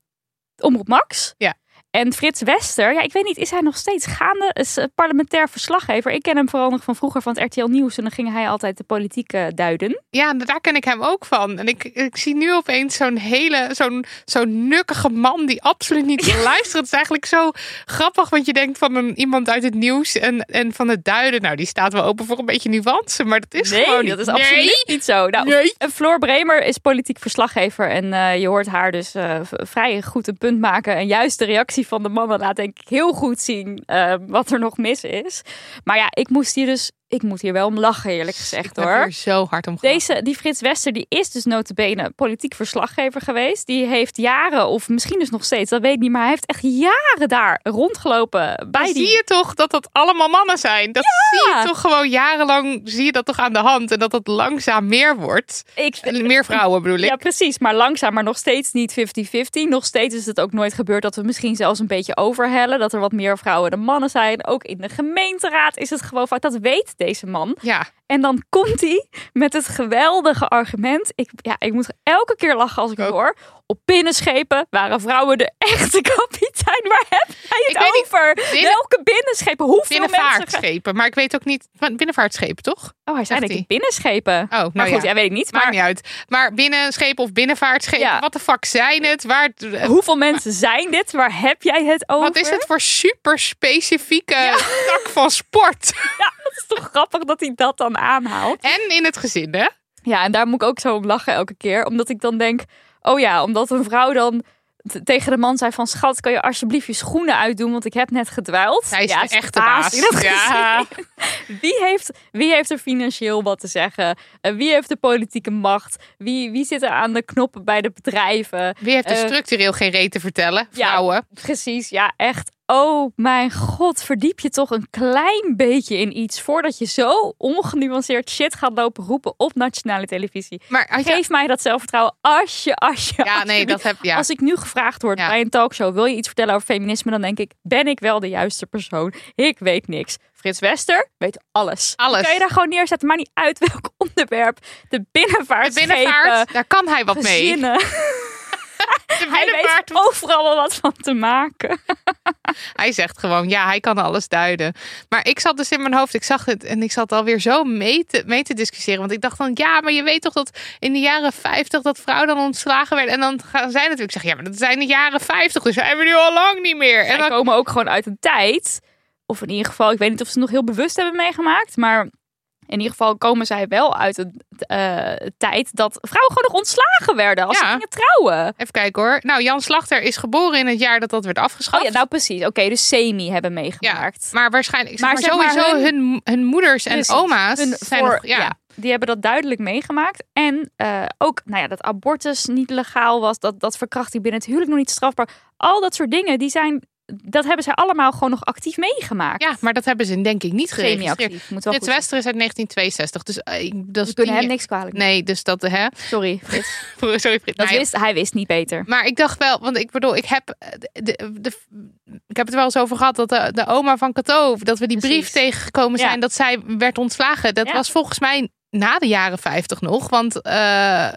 Omroep Max. Ja. En Frits Wester, ja, ik weet niet, is hij nog steeds gaande? Is eh, parlementair verslaggever. Ik ken hem vooral nog van vroeger van het RTL Nieuws. En dan ging hij altijd de politiek eh, duiden. Ja, daar ken ik hem ook van. En ik, ik zie nu opeens zo'n hele, zo'n zo'n nukkige man die absoluut niet [laughs] wil luisteren. Het is eigenlijk zo grappig, want je denkt van een, iemand uit het nieuws en, en van het duiden. Nou, die staat wel open voor een beetje nuance, maar dat is nee, gewoon niet. dat is Nee. absoluut niet zo. Nou, Nee. en Floor Bremer is politiek verslaggever. En eh, je hoort haar dus eh, vrij goed een punt maken. En juist de reactie van de mannen laat denk ik heel goed zien eh, wat er nog mis is. Maar ja, ik moest hier dus... Ik moet hier wel om lachen, eerlijk gezegd Ik heb hoor. hier zo hard om gelachen. Deze, die Frits Wester, die is dus notabene politiek verslaggever geweest. Die heeft jaren, of misschien dus nog steeds, dat weet ik niet. Maar hij heeft echt jaren daar rondgelopen. Bij Dan die... zie je toch dat dat allemaal mannen zijn. Dat zie je toch gewoon jarenlang, zie je dat toch aan de hand. En dat dat langzaam meer wordt. Ik, Meer vrouwen bedoel ik. Ja, precies. Maar langzaam, maar nog steeds niet 50-50. Nog steeds is het ook nooit gebeurd dat we misschien zelfs een beetje overhellen. Dat er wat meer vrouwen dan mannen zijn. Ook in de gemeenteraad is het gewoon vaak. Dat weet deze man. Ja, En dan komt hij met het geweldige argument. Ik, ja, ik moet elke keer lachen als ik het hoor. Op binnenschepen waren vrouwen de echte kapitein. Waar heb jij het Ik weet niet. over? Binnen- Welke binnenschepen? Hoeveel mensen... binnenvaartschepen. Maar ik weet ook niet, binnenvaartschepen toch? Oh, hij zei ik binnenschepen. Oh, nou maar goed, ja. ja, weet ik niet. Maakt Maar niet uit. Maar binnenschepen of binnenvaartschepen, Ja. wat de fuck zijn het? Waar, hoeveel mensen zijn dit? Waar heb jij het over? wat is het voor super specifieke Ja. tak van sport? [laughs] Ja, dat is toch grappig dat hij dat dan aanhaalt. En in het gezin, hè? Ja, en daar moet ik ook zo om lachen elke keer. Omdat ik dan denk, oh ja, omdat een vrouw dan tegen de man zei van... schat, kan je alsjeblieft je schoenen uitdoen, want ik heb net gedwijld. Hij is ja, de echte baas [laughs] Ja. Wie, heeft, wie heeft er financieel wat te zeggen? Eh, wie heeft de politieke macht? Wie, wie zit er aan de knoppen bij de bedrijven? Wie heeft er Eh, structureel geen reet te vertellen? ja. Vrouwen. Precies, ja, echt. Oh mijn god, verdiep je toch een klein beetje in iets voordat je zo ongenuanceerd shit gaat lopen roepen op nationale televisie. Maar je- Geef mij dat zelfvertrouwen als je, als je. Ja, nee, alsjeblieft. dat heb ja. Als ik nu gevraagd word Ja. bij een talkshow, wil je iets vertellen over feminisme? Dan denk ik, ben ik wel de juiste persoon? Ik weet niks. Frits Wester weet alles. Alles. Kan je daar gewoon neerzetten? Maar niet uit welk onderwerp. De De binnenvaartschepen. binnenvaart, daar kan hij wat mee. De Hij weet overal wel wat van te maken. [laughs] Hij zegt gewoon, ja, hij kan alles duiden. Maar ik zat dus in mijn hoofd, ik zag het en ik zat alweer zo mee te, mee te discussiëren. Want ik dacht dan, ja, maar je weet toch dat in de jaren 50 dat vrouwen dan ontslagen werden. En dan gaan zij natuurlijk zeggen, ja, maar dat zijn de jaren 50, dus zijn we nu al lang niet meer. En Zij dan, komen ook gewoon uit een tijd, of in ieder geval, ik weet niet of ze nog heel bewust hebben meegemaakt, maar in ieder geval komen zij wel uit een eh, tijd dat vrouwen gewoon nog ontslagen werden als Ja. ze gingen trouwen. even kijken hoor. Nou, Jan Slachter is geboren in het jaar dat dat werd afgeschaft. Oh ja, nou precies. Oké, dus semi hebben Ja, meegemaakt. maar waarschijnlijk, zeg Maar maar, zeg maar sowieso hun- hun, hun moeders en Precies. oma's Hun zijn voor- nog, ja. die hebben dat duidelijk meegemaakt. En eh, ook nou ja, dat abortus niet legaal was, dat, dat verkrachting binnen het huwelijk nog niet strafbaar. Al dat soort dingen, die zijn, dat hebben zij allemaal gewoon nog actief meegemaakt. Ja, maar dat hebben ze denk ik niet geregistreerd. Frits. Wester is uit 1962, dus ik- dat We kunnen hem niks kwalijk. Nee, dus dat, hè. Sorry, [laughs] Frits. Sorry, Frits. Dat wist, hij wist niet beter. Maar ik dacht wel, want ik bedoel, ik heb, eh, de, de, ik heb het wel eens over gehad dat de, de oma van Cato, dat we die Precies. brief tegengekomen Ja. zijn dat zij werd ontslagen. Dat Ja. was volgens mij na de jaren 50 nog, want eh,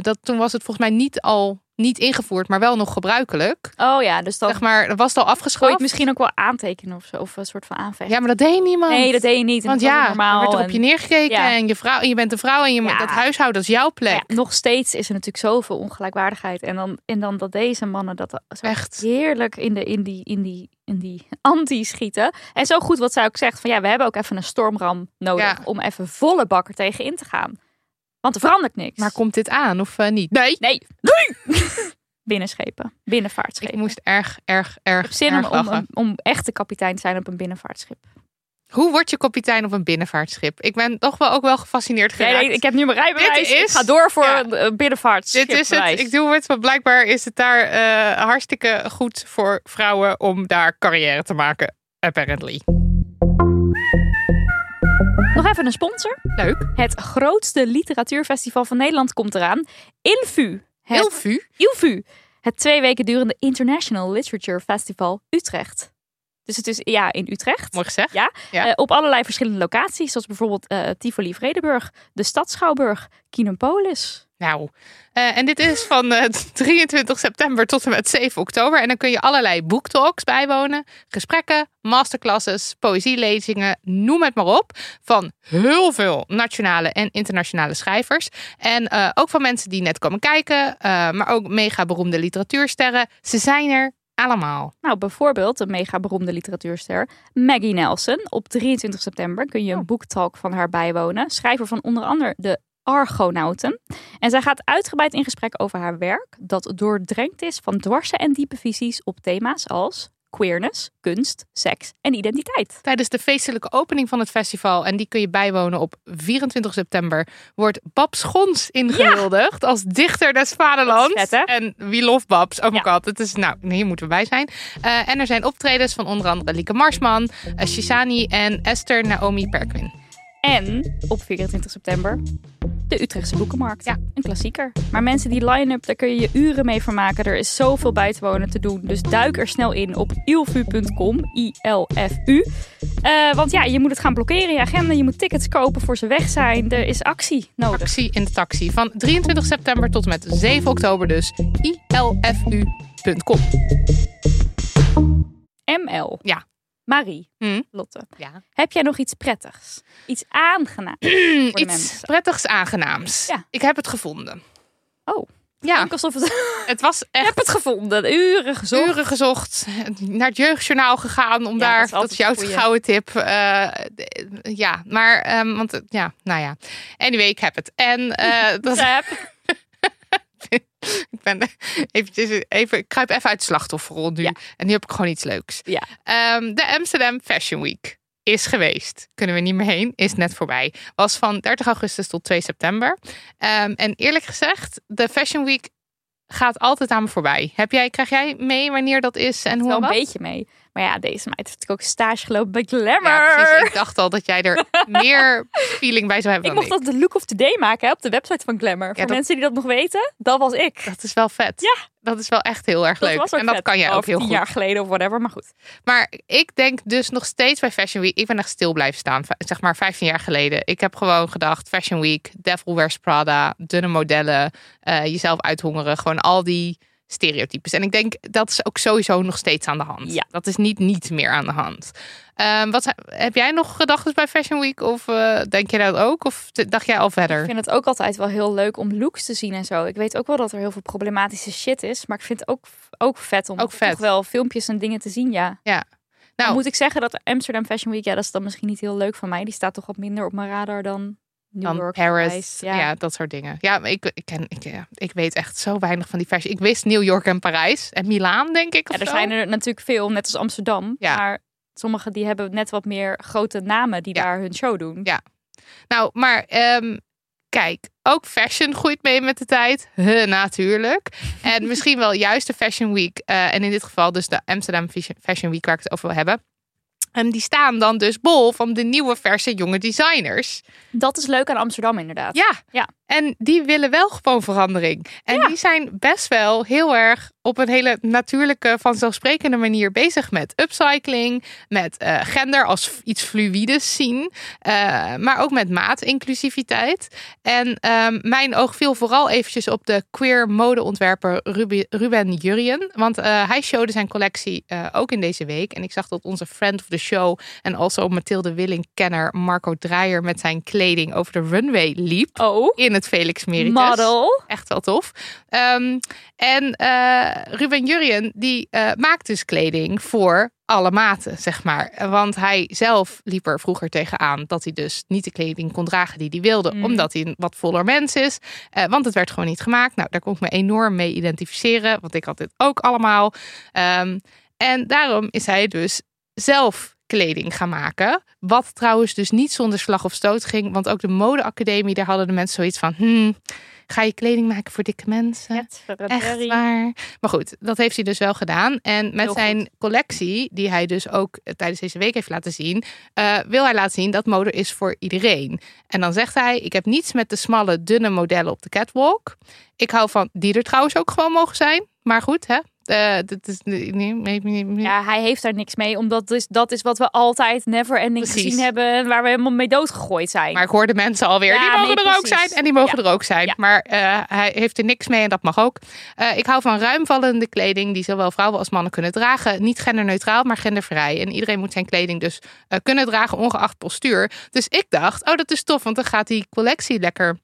dat, toen was het volgens mij niet al niet ingevoerd, maar wel nog gebruikelijk. Oh ja, dus dan Zeg maar, dat was het al afgeschaft. het misschien ook wel aantekenen of zo. Of een soort van aanvechten. Ja, maar dat deed niemand. nee, dat deed je niet. Want ja, normaal. er werd er op je neergekeken Ja. en je, vrouw, en je bent een vrouw en je, Ja. dat huishouden is jouw plek. Ja, nog steeds is er natuurlijk zoveel ongelijkwaardigheid. En dan, en dan dat deze mannen dat Echt. heerlijk in, de, in, die, in, die, in die [laughs] anti schieten. En zo goed wat zij ook zegt. Van ja, we hebben ook even een stormram nodig. Om even volle bakker tegen in te gaan. Want er verandert niks. Maar komt dit aan of eh, niet? Nee. Nee. Nee! [laughs] Binnenschepen. Binnenvaartschepen. Ik moest erg, erg, erg, zin om, erg om, echte kapitein te zijn op een binnenvaartschip. Hoe word je kapitein op een binnenvaartschip? Ik ben toch wel ook wel gefascineerd Nee, geraakt. nee, ik heb nu mijn rijbewijs. Dit is- ik ga door voor ja. een binnenvaartschip. Dit is het. Ik doe het, want blijkbaar is het daar eh, hartstikke goed voor vrouwen om daar carrière te maken. Apparently. Nog even een sponsor. Leuk. Het grootste literatuurfestival van Nederland komt eraan. ILFU. Het, Heel vu. ILFU. Het twee weken durende International Literature Festival Utrecht. Dus het is ja in Utrecht. Mooi gezegd. Ja, Ja. eh, op allerlei verschillende locaties. Zoals bijvoorbeeld eh Tivoli Vredenburg, de Stad Schouwburg, Kinopolis. Nou, eh, en dit is van eh, [laughs] 23 september tot en met 7 oktober. En dan kun je allerlei boektalks bijwonen. Gesprekken, masterclasses, poëzielezingen, noem het maar op. Van heel veel nationale en internationale schrijvers. En eh, ook van mensen die net komen kijken. maar ook mega beroemde literatuursterren. Ze zijn er allemaal. Nou, bijvoorbeeld een mega beroemde literatuurster Maggie Nelson. Op 23 september kun je Oh. een boektalk van haar bijwonen. Schrijver van onder andere de Argonauten. En zij gaat uitgebreid in gesprek over haar werk, dat doordrenkt is van dwarse en diepe visies op thema's als queerness, kunst, seks en identiteit. Tijdens de feestelijke opening van het festival, en die kun je bijwonen op 24 september, wordt Babs Schons ingehuldigd als dichter des vaderlands. Vet? En wie loft Babs? Oh my Ja. god, het is, nou, hier moeten we bij zijn. Eh, en er zijn optredens van onder andere Lieke Marsman, uh, Shisani en Esther Naomi Perquin. En op 24 september de Utrechtse Boekenmarkt. Ja. Een klassieker. Maar mensen die line-up, daar kun je je uren mee vermaken. Er is zoveel bij te wonen te doen. Dus duik er snel in op ilfu.com. I-L-F-U. Eh, want ja, je moet het gaan blokkeren in je agenda. Je moet tickets kopen voor ze weg zijn. Er is actie nodig. Actie in de taxi van 23 september tot en met 7 oktober dus. ilfu.com. ML. Ja. Marie. Hm? Lotte. Ja. Heb jij nog iets prettigs? Iets aangenaams [clears throat] voor de Iets mensen? prettigs aangenaams. Ja. Ik heb het gevonden. Oh. Ja, alsof het... [laughs] het was Ik echt heb het gevonden. Uren gezocht. uren gezocht, naar het jeugdjournaal gegaan om Ja, daar, dat is dat, altijd is jouw gouden tip. eh, ja, maar, ehm, want ja, nou ja. Anyway, ik heb het. En eh, [laughs] dat, Heb. [laughs] [laughs] ik ben eventjes, even, ik kruip even uit de slachtofferrol nu. Ja. En nu heb ik gewoon iets leuks. Ja. Ehm, de Amsterdam Fashion Week is geweest. Kunnen we niet meer heen. Is net voorbij. Was van 30 augustus tot 2 september. Ehm, en eerlijk gezegd, de Fashion Week gaat altijd aan me voorbij. Heb jij, krijg jij mee wanneer dat is en hoe wel en een wat? beetje mee. Maar ja, deze meid heeft ook stage gelopen bij Glamour. Ja, precies. Ik dacht al dat jij er [laughs] meer feeling bij zou hebben Ik dan mocht dat de look of the day maken hè, op de website van Glamour. Voor dat- mensen die dat nog weten, dat was ik. Dat is wel vet. Ja. Dat is wel echt heel erg Dat leuk. was ook en dat vet. kan jij ook Of heel goed. jaar geleden of whatever, maar goed. Maar ik denk dus nog steeds bij Fashion Week. Ik ben echt stil blijven staan. Zeg maar 15 jaar geleden. Ik heb gewoon gedacht: Fashion Week, Devil Wears Prada, dunne modellen, eh, jezelf uithongeren. Gewoon al die stereotypes. En ik denk dat is ook sowieso nog steeds aan de hand. Ja. Dat is niet niet meer aan de hand. Ehm, wat, heb jij nog gedachten bij Fashion Week? Of eh, denk je dat ook? Of dacht jij al verder? Ik vind het ook altijd wel heel leuk om looks te zien en zo. Ik weet ook wel dat er heel veel problematische shit is. Maar ik vind het ook, ook vet om Ook vet. toch wel filmpjes en dingen te zien, ja. Ja. Nou, moet ik zeggen dat Amsterdam Fashion Week, ja, dat is dan misschien niet heel leuk van mij. Die staat toch wat minder op mijn radar dan New dan York, Paris. Ja. dat soort dingen. Ja, maar ik, ik, ken, ik, ja, ik weet echt zo weinig van die fashion. Ik wist New York en Parijs. En Milaan, denk ik. Ja, er zo. zijn er natuurlijk veel, net als Amsterdam. Ja. Maar sommige die hebben net wat meer grote namen die Ja. daar hun show doen. Ja. Nou, maar ehm, kijk, ook fashion groeit mee met de tijd. Huh, natuurlijk. En [laughs] misschien wel juist de Fashion Week. eh, en in dit geval dus de Amsterdam Fashion- Fashion Week waar ik het over wil hebben. En die staan dan dus bol van de nieuwe verse jonge designers. Dat is leuk aan Amsterdam inderdaad. Ja. Ja. En die willen wel gewoon verandering. En die zijn best wel heel erg op een hele natuurlijke, vanzelfsprekende manier bezig met upcycling, met eh, gender als iets fluïdes zien, eh, maar ook met maatinclusiviteit. En ehm, mijn oog viel vooral eventjes op de queer modeontwerper Ruben Jurjen, want eh, hij showde zijn collectie ook in deze week. En ik zag dat onze friend of the show en also Mathilde Willing-kenner Marco Draaier met zijn kleding over de runway liep Oh, in het Felix Meritus. model. Echt wel tof. Ehm, en Ruben Jurjen, die eh, maakt dus kleding voor alle maten, zeg maar. Want hij zelf liep er vroeger tegenaan dat hij dus niet de kleding kon dragen die hij wilde. Mm. Omdat hij een wat voller mens is. Eh, want het werd gewoon niet gemaakt. Nou, daar kon ik me enorm mee identificeren. Want ik had dit ook allemaal. Ehm, en daarom is hij dus zelf kleding gaan maken. Wat trouwens dus niet zonder slag of stoot ging. Want ook de modeacademie, daar hadden de mensen zoiets van... Hmm, ga je kleding maken voor dikke mensen? Echt waar. Maar goed, dat heeft hij dus wel gedaan. En met zijn collectie, die hij dus ook eh, tijdens deze week heeft laten zien, eh, wil hij laten zien dat mode is voor iedereen. En dan zegt hij: Ik heb niets met de smalle, dunne modellen op de catwalk. Ik hou van die er trouwens ook gewoon mogen zijn. Maar goed, hè? Eh, dat is, nee, nee, nee, nee. Ja, hij heeft daar niks mee, omdat dus, dat is wat we altijd never ending Precies. gezien hebben en waar we helemaal mee doodgegooid zijn. Maar ik hoorde mensen alweer, Ja, die mogen nee, er ook zijn en die mogen Ja. er ook zijn. Ja. Maar eh, hij heeft er niks mee en dat mag ook. Eh, ik hou van ruimvallende kleding die zowel vrouwen als mannen kunnen dragen. Niet genderneutraal, maar gendervrij. En iedereen moet zijn kleding dus kunnen dragen, ongeacht postuur. Dus ik dacht, oh dat is tof, want dan gaat die collectie lekker...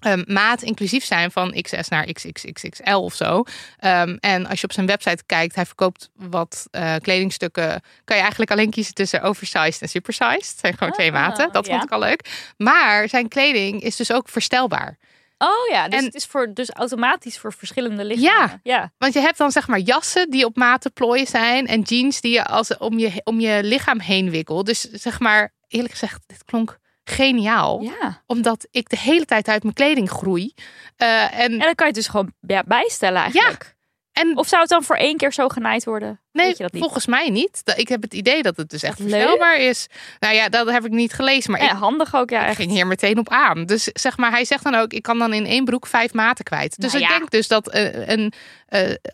ehm, maat inclusief zijn van XS naar XXXXL of zo. Ehm, en als je op zijn website kijkt, hij verkoopt wat eh, kledingstukken. Kan je eigenlijk alleen kiezen tussen oversized en supersized. Het zijn gewoon twee Ah, maten. Dat ja. vond ik al leuk. Maar zijn kleding is dus ook verstelbaar. Oh ja, dus En- het is voor, dus automatisch voor verschillende lichamen. ja. Want je hebt dan zeg maar jassen die op maten plooien zijn. En jeans die je als om je, om je lichaam heen wikkelt. Dus zeg maar, eerlijk gezegd, dit klonk geniaal. Ja. Omdat ik de hele tijd uit mijn kleding groei. Eh, en, En dan kan je het dus gewoon ja, bijstellen eigenlijk. en Of zou het dan voor één keer zo genaaid worden? nee, Weet je dat niet? volgens mij niet. Ik heb het idee dat het dus echt verstelbaar is. Nou ja, dat heb ik niet gelezen. Maar Ja, ik handig ook, ja, Ik echt. ging hier meteen op aan. Dus zeg maar, hij zegt dan ook: ik kan dan in één broek vijf maten kwijt. Dus Nou ik ja. denk dus dat eh, een,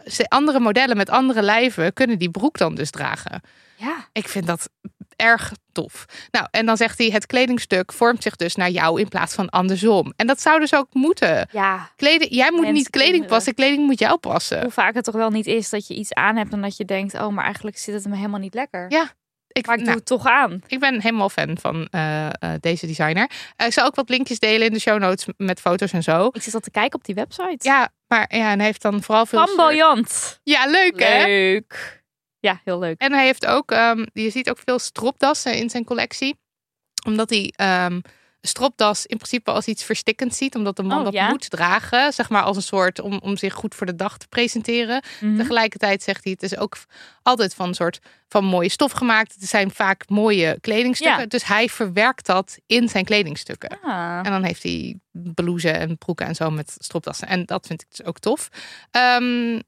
ze- andere modellen met andere lijven kunnen die broek dan dus dragen. Ja. Ik vind dat erg tof. Nou, en dan zegt hij: het kledingstuk vormt zich dus naar jou in plaats van andersom. En dat zou dus ook moeten. Ja, Kleding, jij moet niet kleding passen, kleding moet jou passen. hoe vaak het toch wel niet is dat je iets aan hebt en dat je denkt, oh, maar eigenlijk zit het me helemaal niet lekker. Ja, Ik, Maar ik doe nou, het toch aan. ik ben helemaal fan van eh, eh, deze designer. Eh, ik zal ook wat linkjes delen in de show notes met foto's en zo. Ik zit al te kijken op die website. Ja, maar ja, en heeft dan vooral veel. Flamboyant. Ja, leuk hè? Leuk. Ja, heel leuk. En hij heeft ook, ehm, je ziet ook veel stropdassen in zijn collectie. Omdat hij ehm, stropdas in principe als iets verstikkends ziet. Omdat de man Oh, dat ja? moet dragen. Zeg maar als een soort om, om zich goed voor de dag te presenteren. Mhm. Tegelijkertijd zegt hij, het is ook altijd van een soort van mooie stof gemaakt. Het zijn vaak mooie kledingstukken. Ja. Dus hij verwerkt dat in zijn kledingstukken. Ah. En dan heeft hij blouses en broeken en zo met stropdassen. En dat vind ik dus ook tof. Ehm,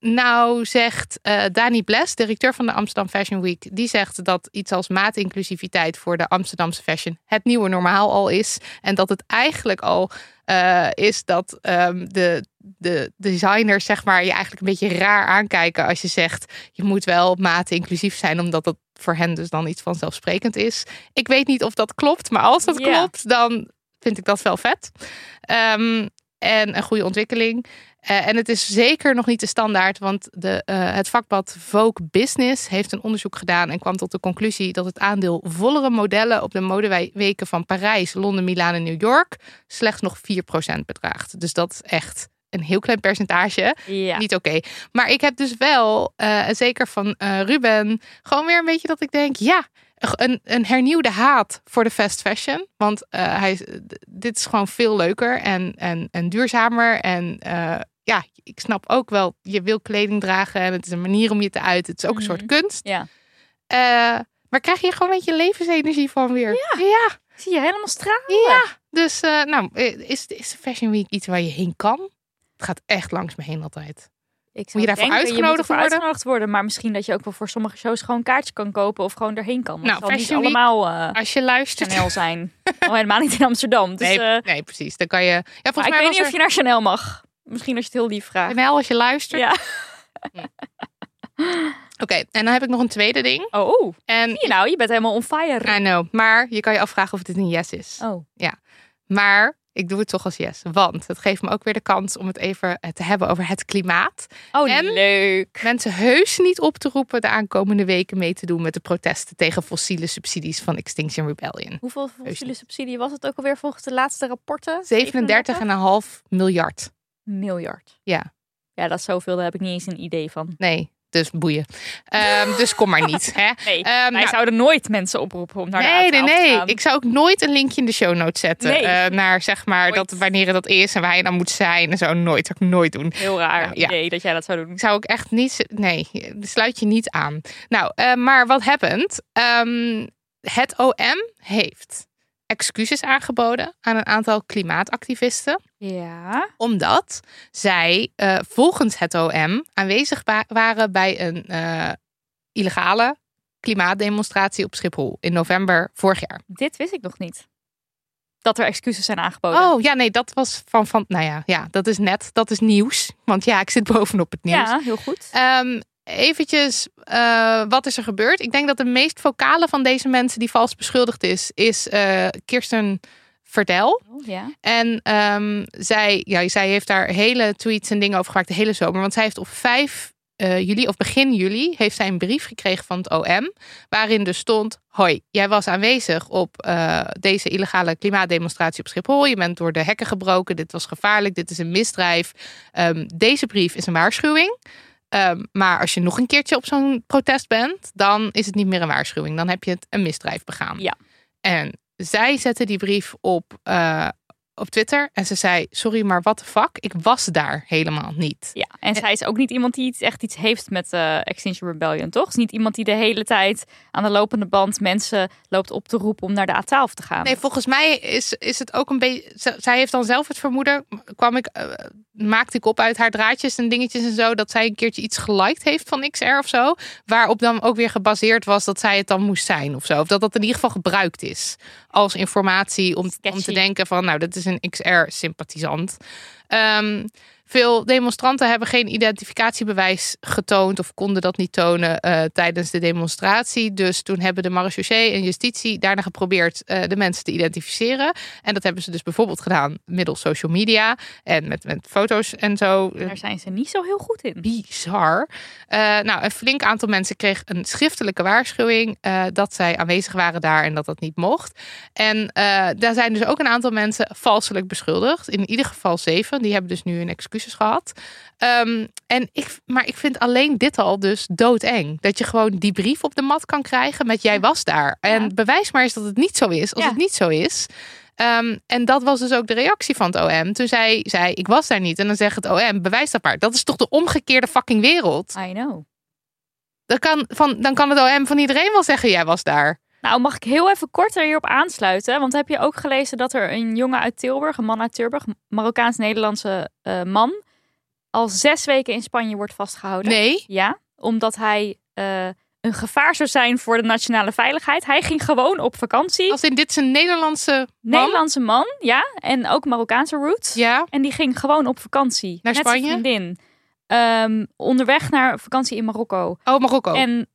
nou zegt eh, Dani Bles, directeur van de Amsterdam Fashion Week, die zegt dat iets als maatinclusiviteit voor de Amsterdamse fashion het nieuwe normaal al is. En dat het eigenlijk al eh, is dat ehm, de, de designers zeg maar je eigenlijk een beetje raar aankijken als je zegt je moet wel maat inclusief zijn, omdat dat voor hen dus dan iets vanzelfsprekend is. Ik weet niet of dat klopt, maar als dat klopt, dan vind ik dat wel vet. Ehm, en een goede ontwikkeling. Eh, en het is zeker nog niet de standaard, want de, eh, het vakblad Vogue Business heeft een onderzoek gedaan en kwam tot de conclusie dat het aandeel vollere modellen op de modeweken van Parijs, Londen, Milaan en New York slechts nog 4% bedraagt. Dus dat is echt een heel klein percentage. Ja. Niet oké. Maar ik heb dus wel, eh, zeker van Ruben, gewoon weer een beetje dat ik denk, ja, een, een hernieuwde haat voor de fast fashion. Want eh, hij, dit is gewoon veel leuker en, en, en duurzamer. En eh, ja, ik snap ook wel, je wil kleding dragen en het is een manier om je te uiten. Het is ook een soort kunst. Ja. Eh, maar krijg je gewoon een beetje levensenergie van weer. Ja. ja. Zie je helemaal stralen. Ja, dus nou, is, is de Fashion Week iets waar je heen kan? Het gaat echt langs me heen altijd. Ik Moet je daarvoor denken, uitgenodigd moet worden? uitgenodigd worden? Maar misschien dat je ook wel voor sommige shows gewoon een kaartje kan kopen of gewoon erheen kan. Want Nou, het zal niet allemaal eh Als je luistert. Chanel zijn. Al helemaal niet in Amsterdam. Dus, nee, eh, nee, precies. Dan kan je. Ja, maar volgens ik mij weet was niet of je naar Chanel mag. Misschien als je het heel lief vraagt. Chanel, als je luistert. Ja. [laughs] Oké, en dan heb ik nog een tweede ding. Oh. En Zie je nou, je bent helemaal on fire. I know, maar je kan je afvragen of dit een yes is. Oh. Maar ik doe het toch als yes, want het geeft me ook weer de kans om het even te hebben over het klimaat. Oh, En? leuk. Mensen heus niet op te roepen de aankomende weken mee te doen met de protesten tegen fossiele subsidies van Extinction Rebellion. Hoeveel fossiele subsidie was het ook alweer volgens de laatste rapporten? 37,5 miljard. miljard. Ja. Ja, dat is zoveel, daar heb ik niet eens een idee van. Nee, dus boeien. Ehm, dus kom maar niet. Hè? [laughs] Nee, Ehm, wij nou, zouden nooit mensen oproepen om naar nee, de nee, A12 te nee. gaan. Ik zou ook nooit een linkje in de show notes zetten. Nee. eh, naar zeg maar Nooit. dat wanneer dat is en waar je dan moet zijn en zo. Nooit, zou ik nooit doen. Heel raar Nou, ja. idee dat jij dat zou doen. Ik zou ook echt niet. Nee, sluit je niet aan. Nou, eh, maar wat happens? Ehm, het OM heeft excuses aangeboden aan een aantal klimaatactivisten. Ja. Omdat zij eh, volgens het OM aanwezig wa- waren bij een eh, illegale klimaatdemonstratie op Schiphol in november vorig jaar. Dit wist ik nog niet. Dat er excuses zijn aangeboden. Oh ja, nee, dat was van, van nou ja, ja, dat is net, dat is nieuws. Want ja, ik zit bovenop het nieuws. ja, heel goed. Ehm eventjes, eh, wat is er gebeurd? Ik denk dat de meest vocale van deze mensen die vals beschuldigd is, is eh, Kirsten Verdel. Oh, ja. En ehm, zij, ja, zij heeft daar hele tweets en dingen over gemaakt de hele zomer. Want zij heeft op 5 eh, juli, of begin juli, heeft zij een brief gekregen van het OM. Waarin dus stond, hoi, jij was aanwezig op deze illegale klimaatdemonstratie op Schiphol. Je bent door de hekken gebroken, dit was gevaarlijk, dit is een misdrijf. Ehm, deze brief is een waarschuwing. Ehm, maar als je nog een keertje op zo'n protest bent, dan is het niet meer een waarschuwing. Dan heb je het een misdrijf begaan. Ja. En zij zette die brief op, eh, op Twitter en ze zei: Sorry, maar wat de fuck? Ik was daar helemaal niet. Ja, en zij is ook niet iemand die iets, echt iets heeft met eh Extinction Rebellion, toch? Is niet iemand die de hele tijd aan de lopende band mensen loopt op te roepen om naar de A12 te gaan. Nee, volgens mij is, is het ook een beetje. Zij heeft dan zelf het vermoeden. Kwam ik, eh, maakte ik op uit haar draadjes en dingetjes en zo. Dat zij een keertje iets geliked heeft van XR of zo. Waarop dan ook weer gebaseerd was dat zij het dan moest zijn of zo. Of dat dat in ieder geval gebruikt is als informatie om, om te denken van, nou, dat is een XR-sympathisant. Ehm, veel demonstranten hebben geen identificatiebewijs getoond of konden dat niet tonen eh, tijdens de demonstratie. Dus toen hebben de marechaussee en justitie daarna geprobeerd eh, de mensen te identificeren. En dat hebben ze dus bijvoorbeeld gedaan middels social media en met, met foto's en zo. Daar zijn ze niet zo heel goed in. Bizar. Eh, nou, een flink aantal mensen kreeg een schriftelijke waarschuwing dat zij aanwezig waren daar en dat dat niet mocht. En daar zijn dus ook een aantal mensen valselijk beschuldigd. In ieder geval zeven. Die hebben dus nu hun excuses gehad. Ehm, en ik, maar ik vind alleen dit al dus doodeng. Dat je gewoon die brief op de mat kan krijgen met jij was daar. En bewijs maar eens dat het niet zo is. Als Ja. het niet zo is. Ehm, en dat was dus ook de reactie van het OM. Toen zij zei, ik was daar niet. En dan zegt het OM, bewijs dat maar. Dat is toch de omgekeerde fucking wereld? I know. Dan kan, van, dan kan het OM van iedereen wel zeggen, jij was daar. Nou, mag ik heel even kort er hierop aansluiten? Want heb je ook gelezen dat er een jongen uit Tilburg, een man uit Tilburg, Marokkaans-Nederlandse eh, man, al zes weken in Spanje wordt vastgehouden? Nee. Ja, omdat hij eh, een gevaar zou zijn voor de nationale veiligheid. Hij ging gewoon op vakantie. Als in dit is een Nederlandse man. Nederlandse man, ja, en ook Marokkaanse roots. Ja. En die ging gewoon op vakantie. Naar met zijn Spanje? vriendin. Ehm, onderweg naar vakantie in Marokko. Oh, Marokko. En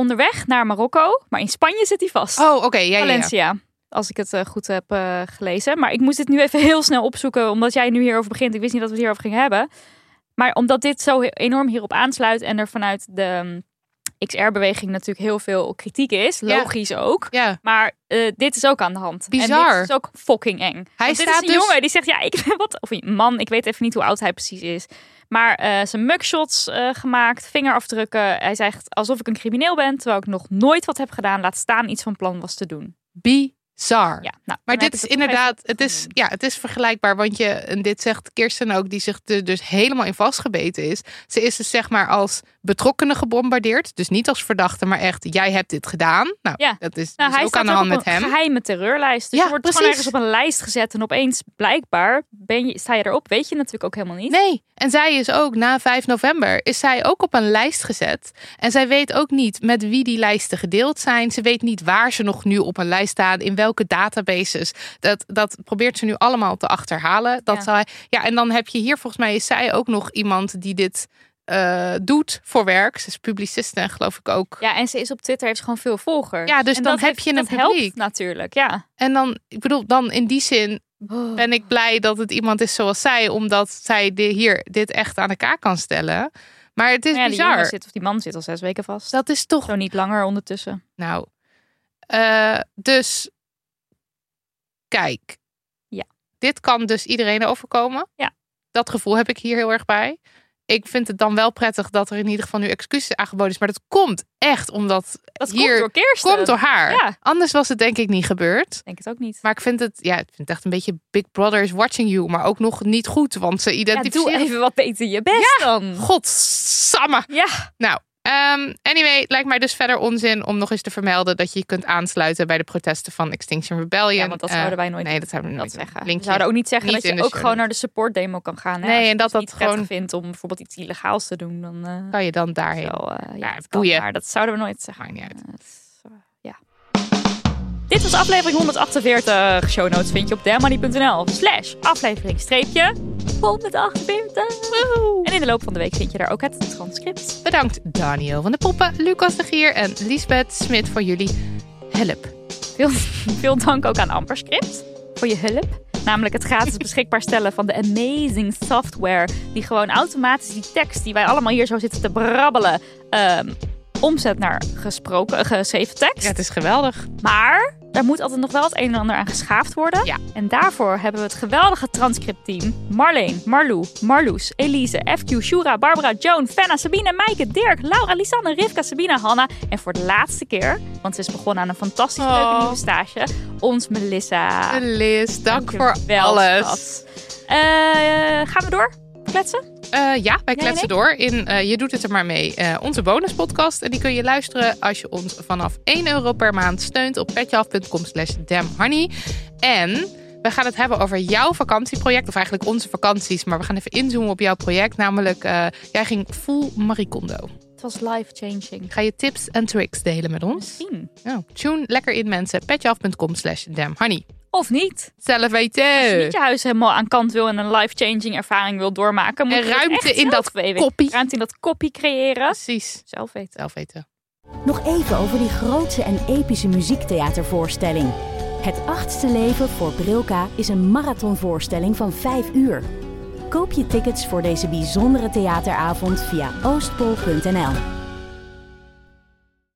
onderweg naar Marokko, maar in Spanje zit hij vast. Oh, oké. Ja, ja, ja. Valencia. als ik het eh, goed heb eh, gelezen. Maar ik moest dit nu even heel snel opzoeken, omdat jij nu hierover begint. Ik wist niet dat we het hierover gingen hebben. Maar omdat dit zo enorm hierop aansluit en er vanuit de mm, XR-beweging natuurlijk heel veel kritiek is, Ja. logisch ook. Ja. Maar eh, dit is ook aan de hand. En Bizar. dit is ook fucking eng. Hij Want dit staat is een dus- jongen die zegt, ja, ik [laughs] ben wat... Of een man, ik weet even niet hoe oud hij precies is. Maar eh, zijn mugshots eh, gemaakt, vingerafdrukken. Hij zegt alsof ik een crimineel ben, terwijl ik nog nooit wat heb gedaan. Laat staan iets van plan was te doen. Bizar. Ja, nou, Maar dit is inderdaad, het is, ja, het is vergelijkbaar. Want je, en dit zegt Kirsten ook, die zich er dus helemaal in vastgebeten is. Ze is dus zeg maar als betrokkenen gebombardeerd. Dus niet als verdachte, maar echt, jij hebt dit gedaan. Nou, Ja. dat is Nou, dus hij ook aan staat de hand op met een hem. geheime terreurlijst. Dus Ja, je wordt precies. gewoon ergens op een lijst gezet. En opeens, blijkbaar, ben je, sta je erop. Weet je natuurlijk ook helemaal niet. Nee, en zij is ook na 5 november is zij ook op een lijst gezet. En zij weet ook niet met wie die lijsten gedeeld zijn. Ze weet niet waar ze nog nu op een lijst staan, in welke databases. Dat, dat probeert ze nu allemaal te achterhalen. Dat Ja. Zij, ja, en dan heb je hier volgens mij is zij ook nog iemand die dit eh, doet voor werk. Ze is publiciste en geloof ik ook. Ja, en ze is op Twitter, heeft gewoon veel volgers. Ja, dus En dan heb heeft- je een helpt publiek. natuurlijk, ja. En dan, ik bedoel, dan in die zin ben ik blij dat het iemand is zoals zij, omdat zij de, hier dit echt aan elkaar kan stellen. Maar het is ja, die bizar. jongen zit, of die man zit al zes weken vast. Dat is toch Zo niet langer ondertussen. Nou, eh, dus kijk. Ja. Dit kan dus iedereen overkomen. Ja. Dat gevoel heb ik hier heel erg bij. Ik vind het dan wel prettig dat er in ieder geval nu excuses aangeboden is. Maar dat komt echt omdat Dat hier komt door Kirsten. komt door haar. Ja. Anders was het denk ik niet gebeurd. Ik denk het ook niet. Maar ik vind het, ja, ik vind het echt een beetje Big Brother is watching you. Maar ook nog niet goed. Want ze Ja, identificeren... doe even wat beter je best dan. Godsamme. Ja. Nou, ehm, anyway, lijkt mij dus verder onzin om nog eens te vermelden dat je je kunt aansluiten bij de protesten van Extinction Rebellion. Ja, want dat Eh, zouden wij nooit Nee, dat zouden we nooit zeggen. doen. We Linkje. zouden ook niet zeggen niet dat je ook gewoon naar de support demo kan gaan. Hè? Nee, en dat het dat gewoon- vindt om bijvoorbeeld iets illegaals te doen, dan eh Kan je dan daarheen? wel, eh, ja, Ja, boeien. maar dat zouden we nooit zeggen. Maakt niet uit. Dit was aflevering 148. Show notes vind je op dermoney.nl slash aflevering streepje 148. En in de loop van de week vind je daar ook het transcript. Bedankt Daniel van de Poppen, Lucas de Gier en Lisbeth Smit voor jullie hulp. Veel, veel dank ook aan Amperscript voor je hulp. Namelijk het gratis [laughs] beschikbaar stellen van de amazing software. Die gewoon automatisch die tekst die wij allemaal hier zo zitten te brabbelen. ehm, omzet naar gesproken, geschreven tekst. Ja, het is geweldig. Maar daar moet altijd nog wel het een en ander aan geschaafd worden. Ja. En daarvoor hebben we het geweldige transcriptteam. Marleen, Marlou, Marloes, Elise, FQ, Shura, Barbara, Joan, Fenna, Sabine, Maaike, Dirk, Laura, Lisanne, Rivka, Sabina, Hanna. En voor de laatste keer, want ze is begonnen aan een fantastisch leuke Oh. nieuwe stage. Ons Melissa. Liz, dank voor alles. Eh, gaan we door? Kletsen? Eh, ja, wij kletsen door in eh, Je doet het er maar mee. eh, onze bonuspodcast. En die kun je luisteren als je ons vanaf 1 euro per maand steunt op petjeaf.com slash damhoney. En we gaan het hebben over jouw vakantieproject. Of eigenlijk onze vakanties. Maar we gaan even inzoomen op jouw project. Namelijk, jij ging full Maricondo. Het was life-changing. Ga je tips en tricks delen met ons? Misschien. Nou, tune lekker in mensen. petjeaf.com slash damhoney. Of niet. Zelf Als je weten. niet je huis helemaal aan kant wil en een life-changing ervaring wil doormaken, moet En je ruimte echt in dat weten. koppie. Ruimte in dat koppie creëren. Precies. Zelf weten. Zelf weten. Nog even over die grootse en epische muziektheatervoorstelling. Het achtste leven voor Brilka is een marathonvoorstelling van 5 uur. Koop je tickets voor deze bijzondere theateravond via oostpol.nl.